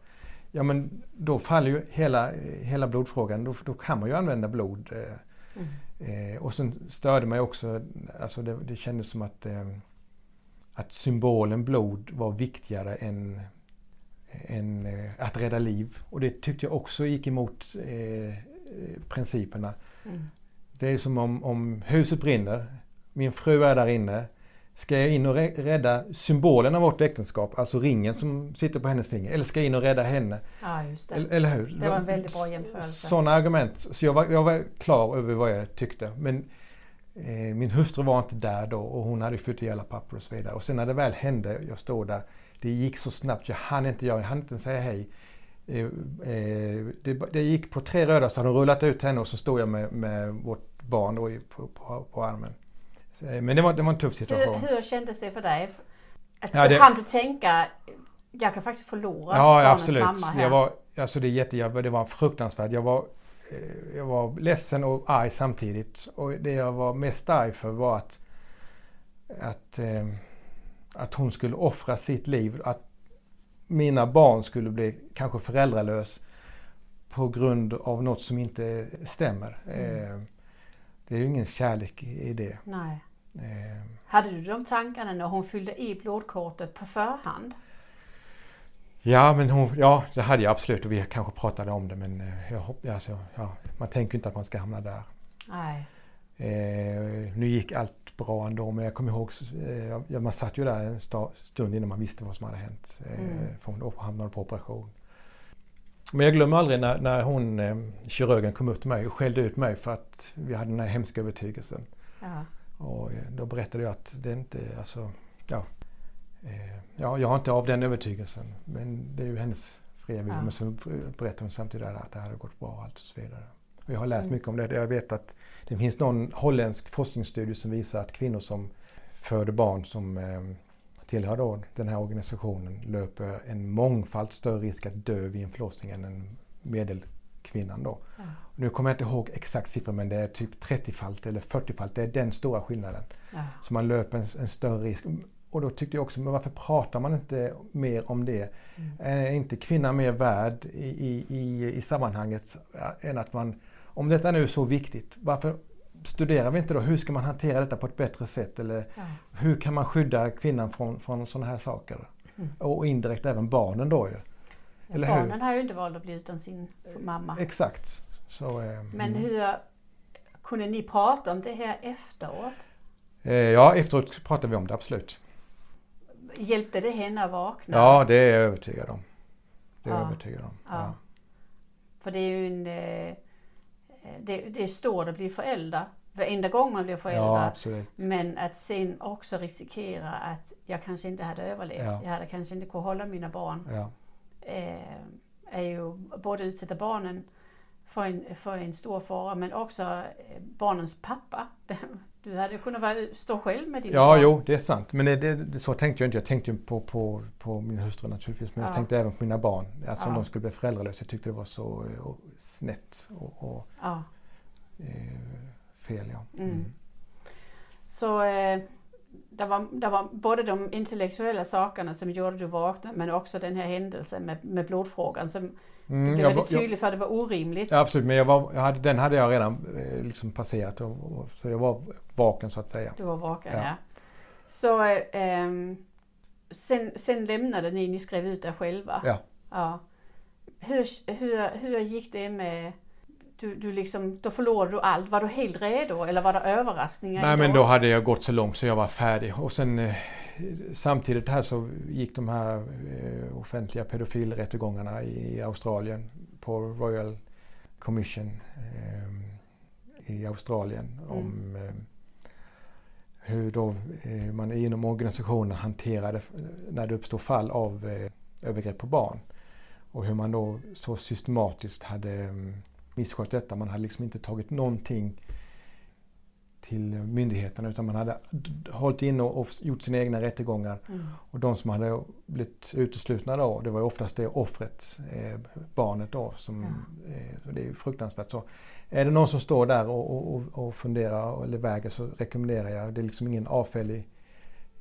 Ja men då faller ju hela, hela blodfrågan. Då, då kan man ju använda blod. Eh, Mm. Och sen störde mig också, alltså det, det kändes som att, att symbolen blod var viktigare än, än eh, att rädda liv. Och det tyckte jag också gick emot eh, principerna. Mm. Det är som om, om huset brinner, min fru är där inne. Ska jag in och rä- rädda symbolen av vårt äktenskap, alltså ringen som sitter på hennes finger? Eller ska jag in och rädda henne? Ja. Eller, eller hur? Det var en väldigt bra jämförelse. Sådana argument. Så jag var, jag var klar över vad jag tyckte. Men eh, min hustru var inte där då och hon hade fyllt i alla papper och så vidare. Och sen när det väl hände, jag står där, det gick så snabbt, jag hann inte jag hann inte säga hej. Eh, eh, det, det gick på tre röda så hade de rullat ut henne och så stod jag med, med vårt barn då på, på, på armen. Eh, Men det var, det var en tuff situation. Hur, hur kändes det för dig? Att, Ja, det- Hann du tänka, jag kan faktiskt förlora Ja, barnens absolut. mamma här? Jag var, alltså det, är jätte, jag, det var fruktansvärt. Jag var, jag var ledsen och arg samtidigt. Och det jag var mest arg för var att, att, att hon skulle offra sitt liv. Att mina barn skulle bli kanske föräldralös på grund av något som inte stämmer. Eh, det är ju ingen kärlek i det. Nej. Eh, Hade du de tankarna när hon fyllde i blodkortet på förhand? Ja, men hon, ja, det hade jag absolut och vi kanske pratade om det men eh, jag, hopp- alltså, ja, man tänker inte att man ska hamna där. Nej. Eh, nu gick allt bra ändå men jag kommer ihåg, eh, man satt ju där en stund innan man visste vad som hade hänt. Eh, Mm. För hon hamnade på operation. Men jag glömmer aldrig när, när hon, eh, kirurgen kom upp till mig och skällde ut mig för att vi hade den här hemska övertygelsen. Ja. Och eh, då berättade jag att det inte, alltså, ja, eh, ja, jag har inte av den övertygelsen. Men det är ju hennes fria vilja. Ja. Men så berättade hon samtidigt att det hade gått bra och allt och så vidare. Och jag har läst Mm. mycket om det. Jag vet att det finns någon holländsk forskningsstudie som visar att kvinnor som föder barn som eh, tillhör då den här organisationen löper en mångfald större risk att dö vid en förlossning än en medelkvinnan då. Ja. Nu kommer jag inte ihåg exakt siffra men det är typ 30-falt eller 40-falt. Det är den stora skillnaden. Ja. Så man löper en, en större risk. Och då tyckte jag också, men varför pratar man inte mer om det? Mm. Är inte kvinnan mer värd i, i, i, i sammanhanget än att man, om detta nu är så viktigt, varför studerar vi inte då hur ska man hantera detta på ett bättre sätt eller Ja. hur kan man skydda kvinnan från, från sådana här saker? Mm. Och indirekt även barnen då ju. Eller hur? Barnen har ju inte valt att bli utan sin mamma. Exakt. Så, eh, Men mm. hur kunde ni prata om det här efteråt? Eh, ja, efteråt pratade vi om det absolut. Hjälpte det henne att vakna? Ja, det är jag övertygad om. Det är Ja. övertygad om. Ja. För det är ju en... eh, Det, det är stort att bli förälder. Varenda gång man blir förälder. ja. Men att sen också riskera att jag kanske inte hade överlevt. Ja. Jag hade kanske inte kunnat hålla mina barn. Ja. Eh, är ju både utsätta barnen för en, för en stor fara men också eh, barnens pappa. <laughs> Du hade kunnat vara, stå själv med dina Ja, barn. jo, det är sant. Men det, det, så tänkte jag inte. Jag tänkte på, på, på min hustru naturligtvis. Men Ja. jag tänkte även på mina barn. Alltså om Ja. de skulle bli föräldralösa. Jag tyckte det var så eh, snett och, och Ja. eh, fel. Ja. Mm. Så eh, det, var, det var både de intellektuella sakerna som gjorde du vakna men också den här händelsen med, med blodfrågan som Mm, blev väldigt var- jag- tydlig för att det var orimligt. Ja, absolut, men jag var, jag hade, den hade jag redan eh, liksom passerat. Och, och, så jag var vaken så att säga. Du var vaken, Ja. ja. Så eh, ehm, sen, sen lämnade ni, ni skrev ut er själva. Ja. ja. Hur, hur, hur gick det med, du, du liksom, då förlorade du allt. Var du helt redo eller var det överraskningar? Nej men idag? då hade jag gått så långt så jag var färdig. Och sen eh, samtidigt här så gick de här eh, offentliga pedofilrättegångarna i Australien på Royal Commission eh, i Australien om eh, hur då eh, man inom organisationen hanterade när det uppstod fall av övergrepp på barn. Och hur man då så systematiskt hade mm, misskött detta. Man hade liksom inte tagit någonting till myndigheterna utan man hade hållit in och, gjort sina egna rättegångar. Mm. Och de som hade blivit uteslutna då, det var ju oftast det offret, eh, barnet då. Som, eh, så det är ju fruktansvärt. Så är det någon som står där och, och, och- funderar eller väger så rekommenderar jag, det är liksom ingen avfällig eh,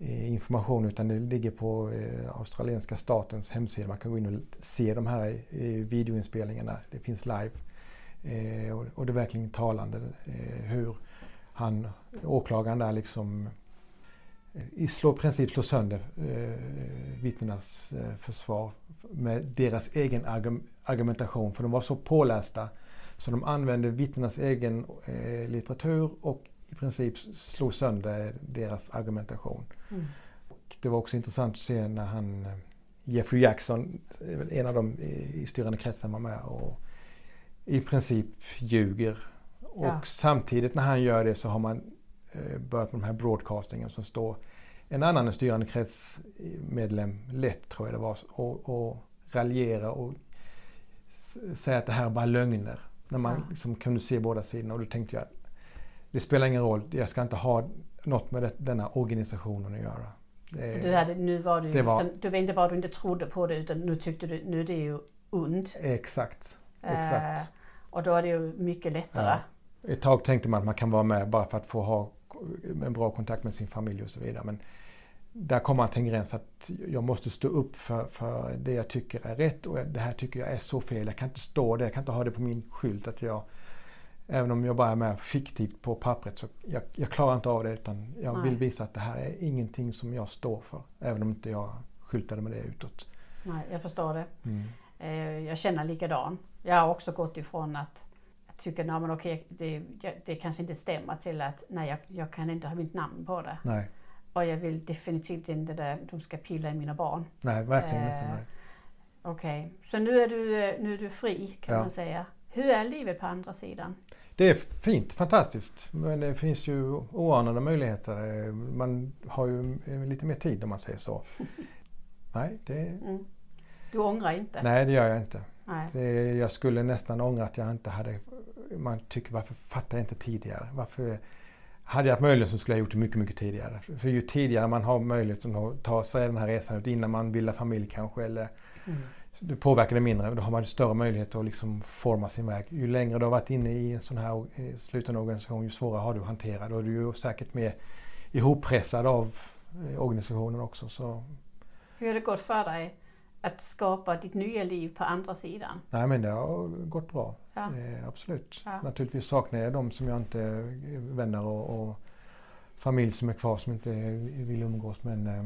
Eh, information utan det ligger på eh, australienska statens hemsida. Man kan gå in och se de här eh, videoinspelningarna. Det finns live. Och, det är verkligen talande hur han, åklagaren där liksom i slår, princip slår sönder eh, vittnenas försvar med deras egen argumentation. För de var så pålästa så de använde vittnenas egen litteratur och i princip slog sönder deras argumentation. Mm. Och det var också intressant att se när han, eh, Jeffrey Jackson, väl en av dem i styrande kretsen var med och i princip ljuger. Och Ja. samtidigt när han gör det så har man eh, börjat med de här broadcastingen som står en annan styrande kretsmedlem, lätt tror jag det var, och, och raljera och säga att det här är bara lögner. När man Ja. liksom kunde se båda sidorna och då tänkte jag det spelar ingen roll, jag ska inte ha något med det, denna organisationen att göra. Det- Så du hade, nu var du, det var- liksom, du var inte bara du inte trodde på det utan nu tyckte du, nu är det ju ont. Exakt. Eh, Exakt. och då är det ju mycket lättare. Ja. Ett tag tänkte man att man kan vara med bara för att få ha en bra kontakt med sin familj och så vidare. Men där kommer man till en gräns att jag måste stå upp för, för det jag tycker är rätt och det här tycker jag är så fel. Jag kan inte stå där, jag kan inte ha det på min skylt att jag Även om jag bara är med fiktivt på pappret så jag, jag klarar inte av det utan jag Nej. vill visa att det här är ingenting som jag står för. Även om inte jag skyltade med det utåt. Nej, jag förstår det. Mm. Eh, jag känner likadan. Jag har också gått ifrån att, att nej men okej, det, det kanske inte stämmer till att nej jag, jag kan inte ha mitt namn på det. Nej, Och jag vill definitivt inte att de ska pilla i mina barn. nej verkligen Eh, inte. Okej, så nu är, du, eh, nu är du fri kan Ja. man säga. Hur är livet på andra sidan? Det är fint, fantastiskt. Men det finns ju oanade möjligheter. Man har ju lite mer tid om man säger så. <laughs> Nej, det, Mm. Du ångrar inte? nej det gör jag inte. Det, jag skulle nästan ångra att jag inte hade... Man tycker varför fattade jag inte tidigare? Varför... Hade jag haft möjlighet så skulle jag gjort det mycket, mycket tidigare. För ju tidigare man har möjlighet att ta sig den här resan ut innan man bildar familj kanske eller Mm. Det påverkar det mindre. Då har man större möjlighet att liksom forma sin väg. Ju längre du har varit inne i en sån här eh, sluten organisation, ju svårare har du att hantera. Då är du ju säkert mer ihoppressad av eh, organisationen också. Så Hur har det gått för dig att skapa ditt nya liv på andra sidan? Nej men det har gått bra. Ja. Eh, absolut. Ja. Naturligtvis saknar jag de som jag inte vänner och, och familj som är kvar som inte vill umgås men eh,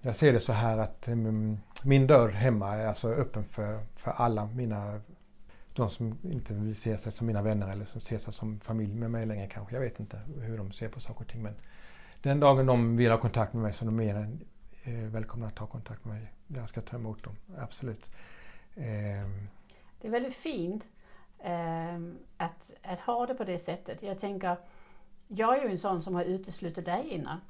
jag ser det så här att mm, min dörr hemma är alltså öppen för, för alla mina de som inte vill se sig som mina vänner eller som ser sig som familj med mig längre kanske. Jag vet inte hur de ser på saker och ting. Men den dagen de vill ha kontakt med mig så är de mer än eh, välkomna att ta kontakt med mig. Jag ska ta emot dem, absolut. Ehm. Det är väldigt fint ehm, att, att ha det på det sättet. Jag tänker, jag är ju en sån som har uteslutit dig innan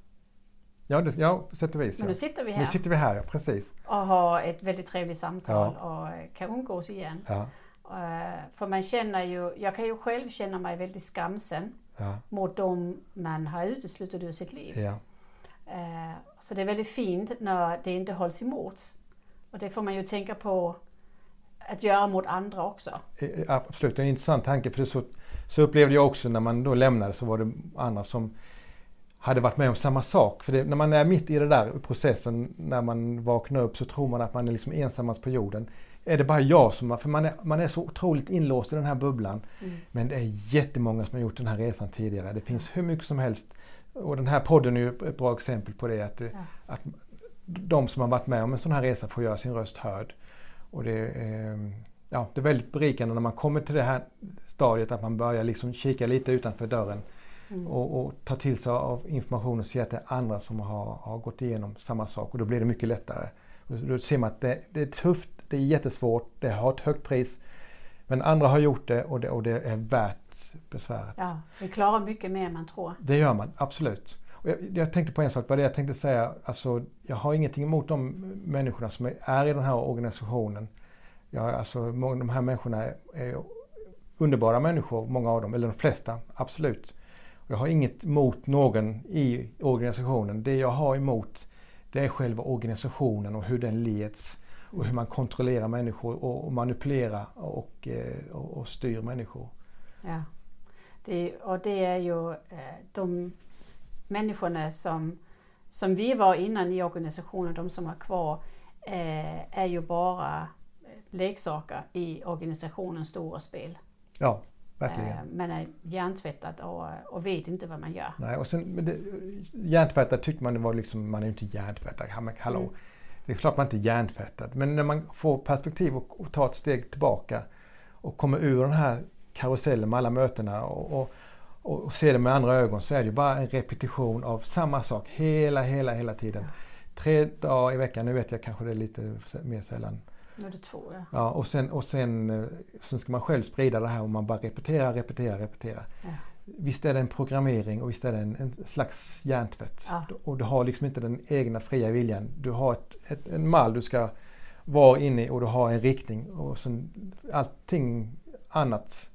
ja, det, ja, på sätt och vis. Men Ja. nu sitter vi Nu här sitter vi här, ja, precis. och har ett väldigt trevligt samtal och kan umgås igen. Ja, Eh, För man känner ju, jag kan ju själv känna mig väldigt skamsen ja, mot dem man har uteslutit ur sitt liv. ja. Eh, Så det är väldigt fint när det inte hålls emot. Och det får man ju tänka på att göra mot andra också. Absolut, det är en intressant tanke. För så, så upplevde jag också när man då lämnade så var det andra som hade varit med om samma sak. För det, när man är mitt i den där processen, när man vaknar upp så tror man att man är liksom ensammast på jorden. Är det bara jag som, har- för man är, man är så otroligt inlåst i den här bubblan. Mm. Men det är jättemånga som har gjort den här resan tidigare. Det finns hur mycket som helst. Och den här podden är ju ett bra exempel på det. Att, Ja. att de som har varit med om en sån här resa får göra sin röst hörd. Och det, är, ja, det är väldigt berikande när man kommer till det här stadiet att man börjar liksom kika lite utanför dörren Mm. och, och ta till sig av information och se att det är andra som har, har gått igenom samma sak och då blir det mycket lättare. Och då ser man att det, det är tufft, det är jättesvårt, det har ett högt pris. Men andra har gjort det och det, och det är värt besväret. Ja, vi klarar mycket mer än man tror. Det gör man, absolut. Jag, jag tänkte på en sak, vad det jag tänkte säga. Alltså, jag har ingenting emot de människorna som är, i den här organisationen. Jag, alltså, de här människorna är, är underbara människor, många av dem, eller de flesta, absolut. Jag har inget emot någon i organisationen. Det jag har emot det är själva organisationen och hur den leds. Och hur man kontrollerar människor och, manipulerar och, eh, och, och styr människor. Ja. Det, och det är ju eh, de människorna som, som vi var innan i organisationen, de som är kvar, eh, är ju bara leksaker i organisationens stora spel. Ja, verkligen. Eh, man är hjärntvättad och, och vet inte vad man gör. Nej, och sen, men det, hjärntvättad tyckte man det var liksom, man är ju inte hjärntvättad. Ja, Hallå, Mm. det är klart man inte är hjärntvättad. Men när man får perspektiv och, och tar ett steg tillbaka och kommer ur den här karusellen med alla mötena och, och, och, och ser det med andra ögon så är det ju bara en repetition av samma sak hela, hela, hela tiden. Tre dagar i veckan, nu vet jag kanske det är lite mer sällan. Är det två, ja. Ja, och sen, och sen, eh, sen ska man själv sprida det här och man bara repeterar, repeterar, repeterar. Ja. Visst är det en programmering och visst är det en, en slags hjärntvätt. Ja. Och du har liksom inte den egna fria viljan. Du har ett, ett, en mall du ska vara inne i och du har en riktning. Och sen, allting annat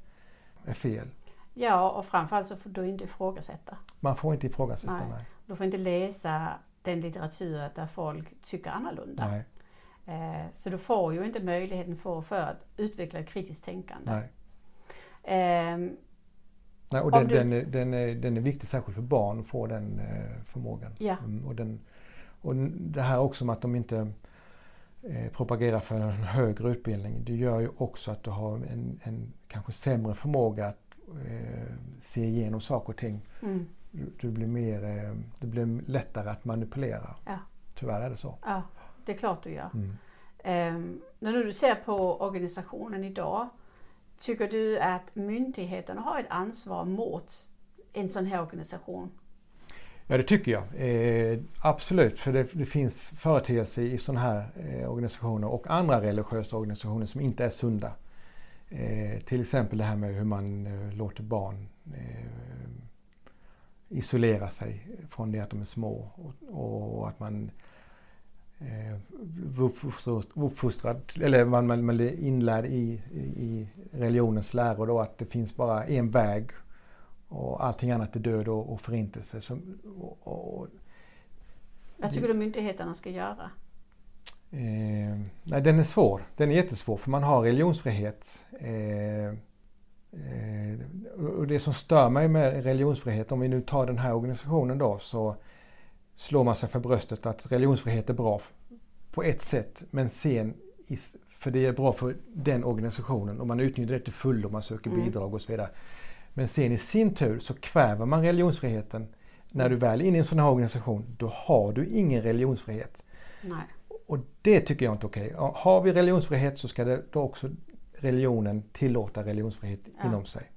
är fel. ja, och framförallt så får du inte ifrågasätta. Man får inte ifrågasätta Nej. mig. Du får inte läsa den litteratur där folk tycker annorlunda. Nej, så du får ju inte möjligheten för, för att utveckla ett kritiskt tänkande. nej. Ehm, nej och den, du- den, är, den, är, den är viktig särskilt för barn att få den eh, förmågan. Ja. Mm, och, den, och det här också med att de inte eh, propagerar för en högre utbildning. Det gör ju också att du har en, en kanske sämre förmåga att eh, se igenom saker och ting. mm, Du, du blir mer, eh, det blir lättare att manipulera. Ja. Tyvärr är det så. ja, det är klart du gör. Mm. Ehm, när du ser på organisationen idag, tycker du att myndigheterna har ett ansvar mot en sån här organisation? Ja det tycker jag. Eh, absolut, för det, det finns företeelser i sådana här eh, organisationer och andra religiösa organisationer som inte är sunda. Eh, till exempel det här med hur man eh, låter barn eh, isolera sig från det att de är små och, och att man uppfostrad, eller man, man, man är inlärd i, i religionens läror då att det finns bara en väg och allting annat är död och, och förintelse. Som, och, och, Vad tycker du myndigheterna ska göra? Eh, nej, den är svår. Den är jättesvår för man har religionsfrihet. Eh, eh, och det som stör mig med religionsfrihet, om vi nu tar den här organisationen då, så slår man sig för bröstet att religionsfrihet är bra. på ett sätt men sen för det är bra för den organisationen och man utnyttjar det till fullo, man söker mm. bidrag och så vidare. Men sen i sin tur så kväver man religionsfriheten. När du väl är inne i en sån här organisation, då har du ingen religionsfrihet. Nej. Och det tycker jag inte är okej. Okay. Har vi religionsfrihet så ska det då också religionen tillåta religionsfrihet ja. inom sig.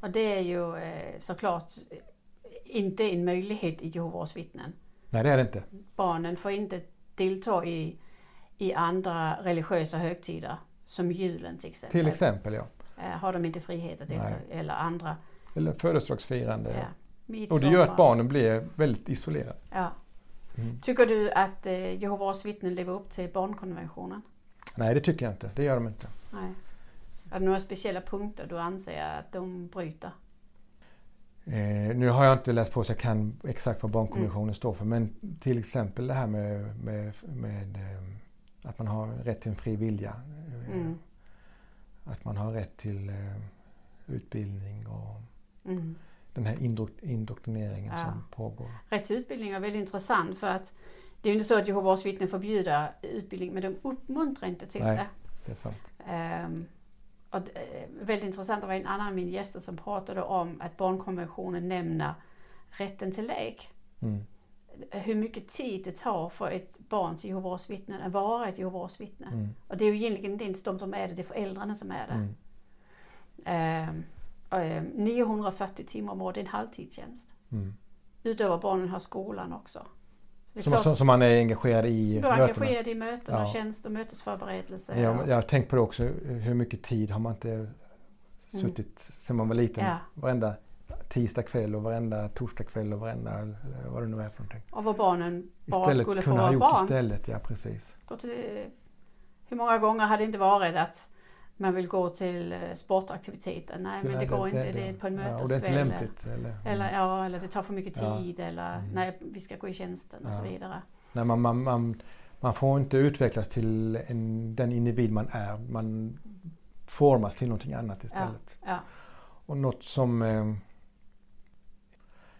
Och det är ju eh, såklart inte en möjlighet i Jehovas vittnen. Nej det är det inte. Barnen får inte delta i, i andra religiösa högtider som julen till exempel. Till exempel ja. Eh, har de inte frihet att delta eller andra. Eller födelsedagsfirande. Ja. Och det gör att barnen blir väldigt isolerade. Ja. Mm. Tycker du att eh, Jehovas vittnen lever upp till barnkonventionen? Nej det tycker jag inte. Det gör de inte. Nej. Är det några speciella punkter du anser att de bryter? Eh, nu har jag inte läst på så jag kan exakt vad barnkonventionen mm. står för men till exempel det här med, med, med eh, att man har rätt till en fri vilja. Eh, mm. Att man har rätt till eh, utbildning och mm. den här indoktrineringen ja. som pågår. Rätt till utbildning är väldigt intressant för att det är inte så att Jehovas vittnen förbjuder utbildning men de uppmuntrar inte till Nej, det. det är sant. Och det, väldigt intressant, det var en annan av mina gäster som pratade om att barnkonventionen nämner rätten till lek. Mm. Hur mycket tid det tar för ett barn till Jehovas vittnen att vara ett Jehovas vittne. Mm. Och det är ju egentligen inte ens de som är det, det är föräldrarna som är det. Mm. Um, 940 timmar om året, det är en halvtidstjänst. Mm. Utöver barnen har skolan också. Som, som, som, man är engagerad i som mötena? engagerad i mötena, ja. tjänst och mötesförberedelse. Ja, jag har tänkt på det också, hur mycket tid har man inte mm. suttit mm. sedan man var liten? Ja. Varenda tisdag kväll och varenda torsdag kväll och varenda vad det nu är för någonting. Och vad barnen bara istället skulle få vara barn. Istället istället, ja precis. Till, hur många gånger har det inte varit att man vill gå till eh, sportaktiviteter. Nej men det, går det, inte, det, är på en möteskväll. Ja, lämpligt. Eller, eller, ja, eller det tar för mycket tid ja. eller mm. nej vi ska gå i tjänsten ja. och så vidare. Nej, man, man, man, man får inte utvecklas till en, den individ man är. Man formas till någonting annat istället. Ja. Och något som eh,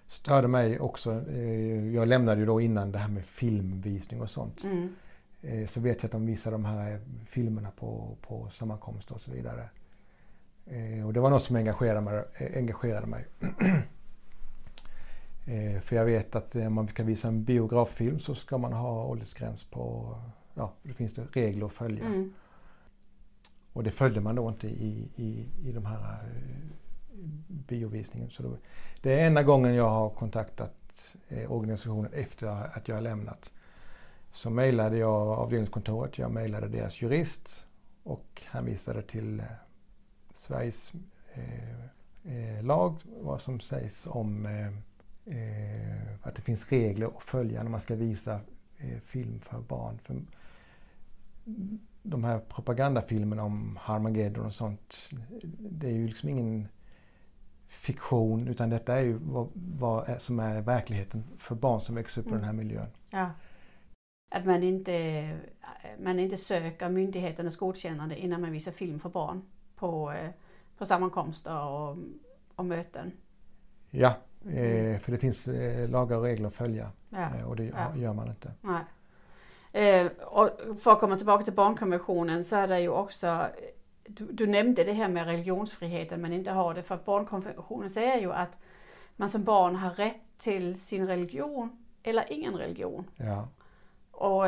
störde mig också. Eh, jag lämnade ju då innan det här med filmvisning och sånt. Mm. Eh, så vet jag att de visar de här filmerna på, på sammankomster och så vidare. Eh, och det var något som engagerade mig. Eh, engagerade mig. <clears throat> För jag vet att om man ska visa en biograffilm så ska man ha åldersgräns på, ja, det finns det regler att följa. Mm. Och det följde man då inte i, i, i de här biovisningen. Så då, det är enda gången jag har kontaktat organisationen efter att jag har lämnat. Så mejlade jag avdelningskontoret, jag mejlade deras jurist och hänvisade till eh, Sveriges eh, eh, lag, vad som sägs om eh, eh, att det finns regler att följa när man ska visa eh, film för barn. För de här propagandafilmerna om Harmageddon och sånt, det är ju liksom ingen fiktion utan detta är ju vad, vad som är verkligheten för barn som växer upp mm. i den här miljön. Ja. Att man inte, man inte söker myndigheternas godkännande innan man visar film för barn på, eh, på sammankomster och, och möten. Ja, eh, för det finns eh, lagar och regler att följa ja. eh, och det ja. gör man inte. Nej. Och för att komma tillbaka till barnkonventionen så är det ju också du, du, nämnde det här med religionsfriheten men inte har det för barnkonventionen säger ju att man som barn har rätt till sin religion eller ingen religion. Ja. Och,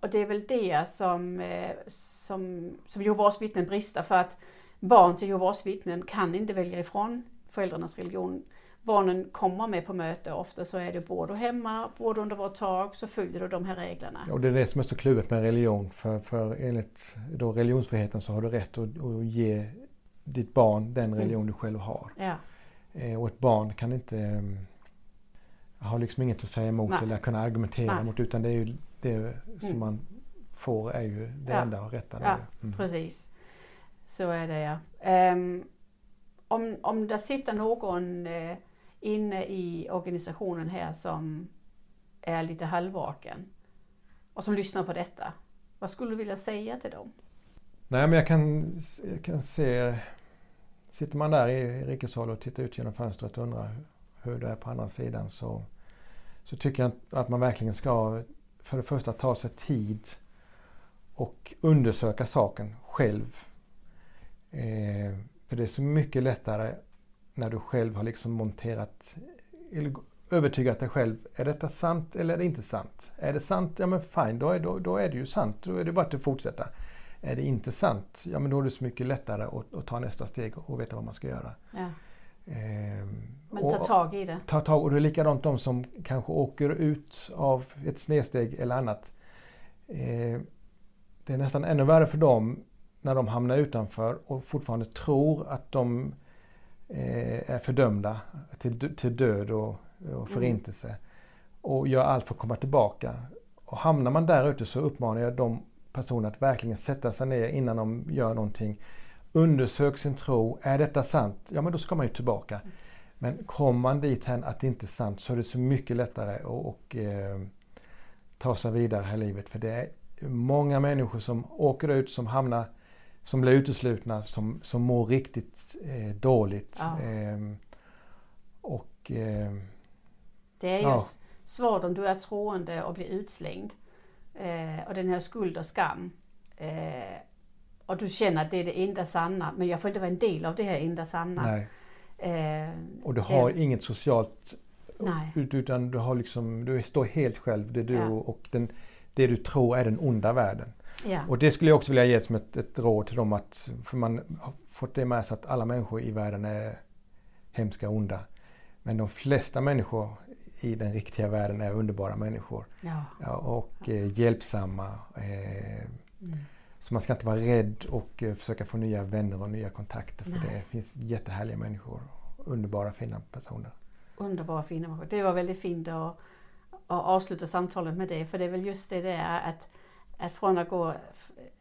och det är väl det som, eh, som, som Jehovas vittnen brister för att barn till Jehovas vittnen kan inte välja ifrån föräldrarnas religion. Barnen kommer med på möte, ofta så är det du hemma, du under vårt tak så följer du de här reglerna. Och det är det som är så kluvet med religion för, för enligt då religionsfriheten så har du rätt att, att ge ditt barn den religion mm. du själv har. Ja. Eh, och ett barn kan inte har liksom inget att säga emot Nej. eller kunna argumentera Nej. mot utan det är ju det som mm. man får är ju det ja. enda rätta. Ja, mm. precis. Så är det ja. Um, om, om det sitter någon uh, inne i organisationen här som är lite halvvaken och som lyssnar på detta. Vad skulle du vilja säga till dem? Nej men jag kan, jag kan se, sitter man där i rikeshåll och tittar ut genom fönstret och undrar hur det är på andra sidan så, så tycker jag att man verkligen ska för det första ta sig tid och undersöka saken själv. Eh, för det är så mycket lättare när du själv har liksom monterat, eller övertygat dig själv. Är detta sant eller är det inte sant? Är det sant, ja men fine, då är, då, då är det ju sant. Då är det bara att fortsätta. Är det inte sant, ja men då är det så mycket lättare att, att ta nästa steg och veta vad man ska göra. Ja. Eh, Men ta tag i det. ta tag och det är likadant de som kanske åker ut av ett snedsteg eller annat. Eh, det är nästan ännu värre för dem när de hamnar utanför och fortfarande tror att de eh, är fördömda till, till död och, och förintelse. Och gör allt för att komma tillbaka. Och hamnar man där ute så uppmanar jag de personerna att verkligen sätta sig ner innan de gör någonting. Undersök sin tro. Är detta sant? Ja men då ska man ju tillbaka. Men kommer man dit hän att det inte är sant så är det så mycket lättare att och, eh, ta sig vidare här i livet. För det är många människor som åker ut, som hamnar, som blir uteslutna, som, som mår riktigt eh, dåligt. Ja. Ehm, och eh, Det är ju Ja. svårt om du är troende och blir utslängd. Eh, och den här skuld och skam. Och du känner att det är det enda sanna. Men jag får inte vara en del av det här enda sanna. Eh, Och du det- har inget socialt Nej. ut- utan du har liksom, du står helt själv. Det är du Ja. och den, det du tror är den onda världen. Ja. Och det skulle jag också vilja ge som ett, ett råd till dem att, för man har fått det med sig att alla människor i världen är hemska och onda. Men de flesta människor i den riktiga världen är underbara människor. ja. Ja, och eh, hjälpsamma. Eh, Mm. Så man ska inte vara rädd och eh, försöka få nya vänner och nya kontakter. För Nej. det finns jättehärliga människor. Underbara fina personer. Underbara fina människor. Det var väldigt fint att, att avsluta samtalet med det. För det är väl just det där att, att från att gå,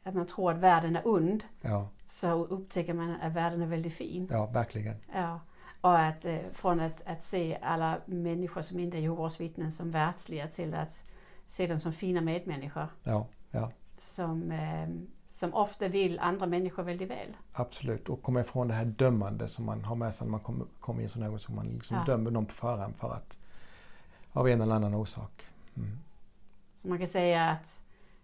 att man tror att världen är ond. Ja, Så upptäcker man att världen är väldigt fin. ja verkligen. Ja. Och att eh, från att, att se alla människor som inte är Jehovas vittnen som världsliga till att se dem som fina medmänniskor. Ja, ja. Som, eh, som ofta vill andra människor väldigt väl. Absolut. Och komma ifrån det här dömande som man har med sig när man kommer, kommer i en sån här som man liksom Ja. dömer någon på förhand för att av en eller annan orsak. Mm. Så man kan säga att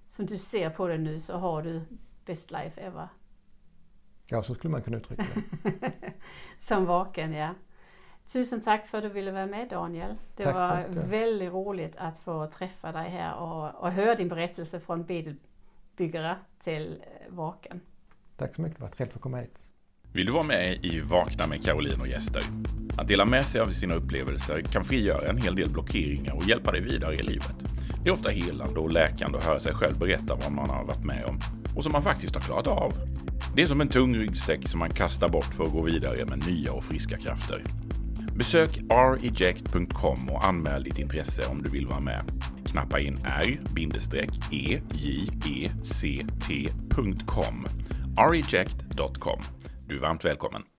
som du ser på det nu så har du best life ever. Ja, så skulle man kunna uttrycka det. <laughs> Som vaken, ja. Tusen tack för att du ville vara med Daniel. Det Tack var väldigt roligt att få träffa dig här och, och höra din berättelse från bedelbyggare till eh, vaken. Tack så mycket, det var trevligt att komma hit. Vill du vara med i Vakna med Caroline och gäster? Att dela med sig av sina upplevelser kan frigöra en hel del blockeringar och hjälpa dig vidare i livet. Det är ofta helande och läkande att höra sig själv berätta vad man har varit med om och som man faktiskt har klarat av. Det är som en tung ryggsäck som man kastar bort för att gå vidare med nya och friska krafter. Besök reject.com och anmäl ditt intresse om du vill vara med. Knappa in r-eject.com reject.com. Du är varmt välkommen.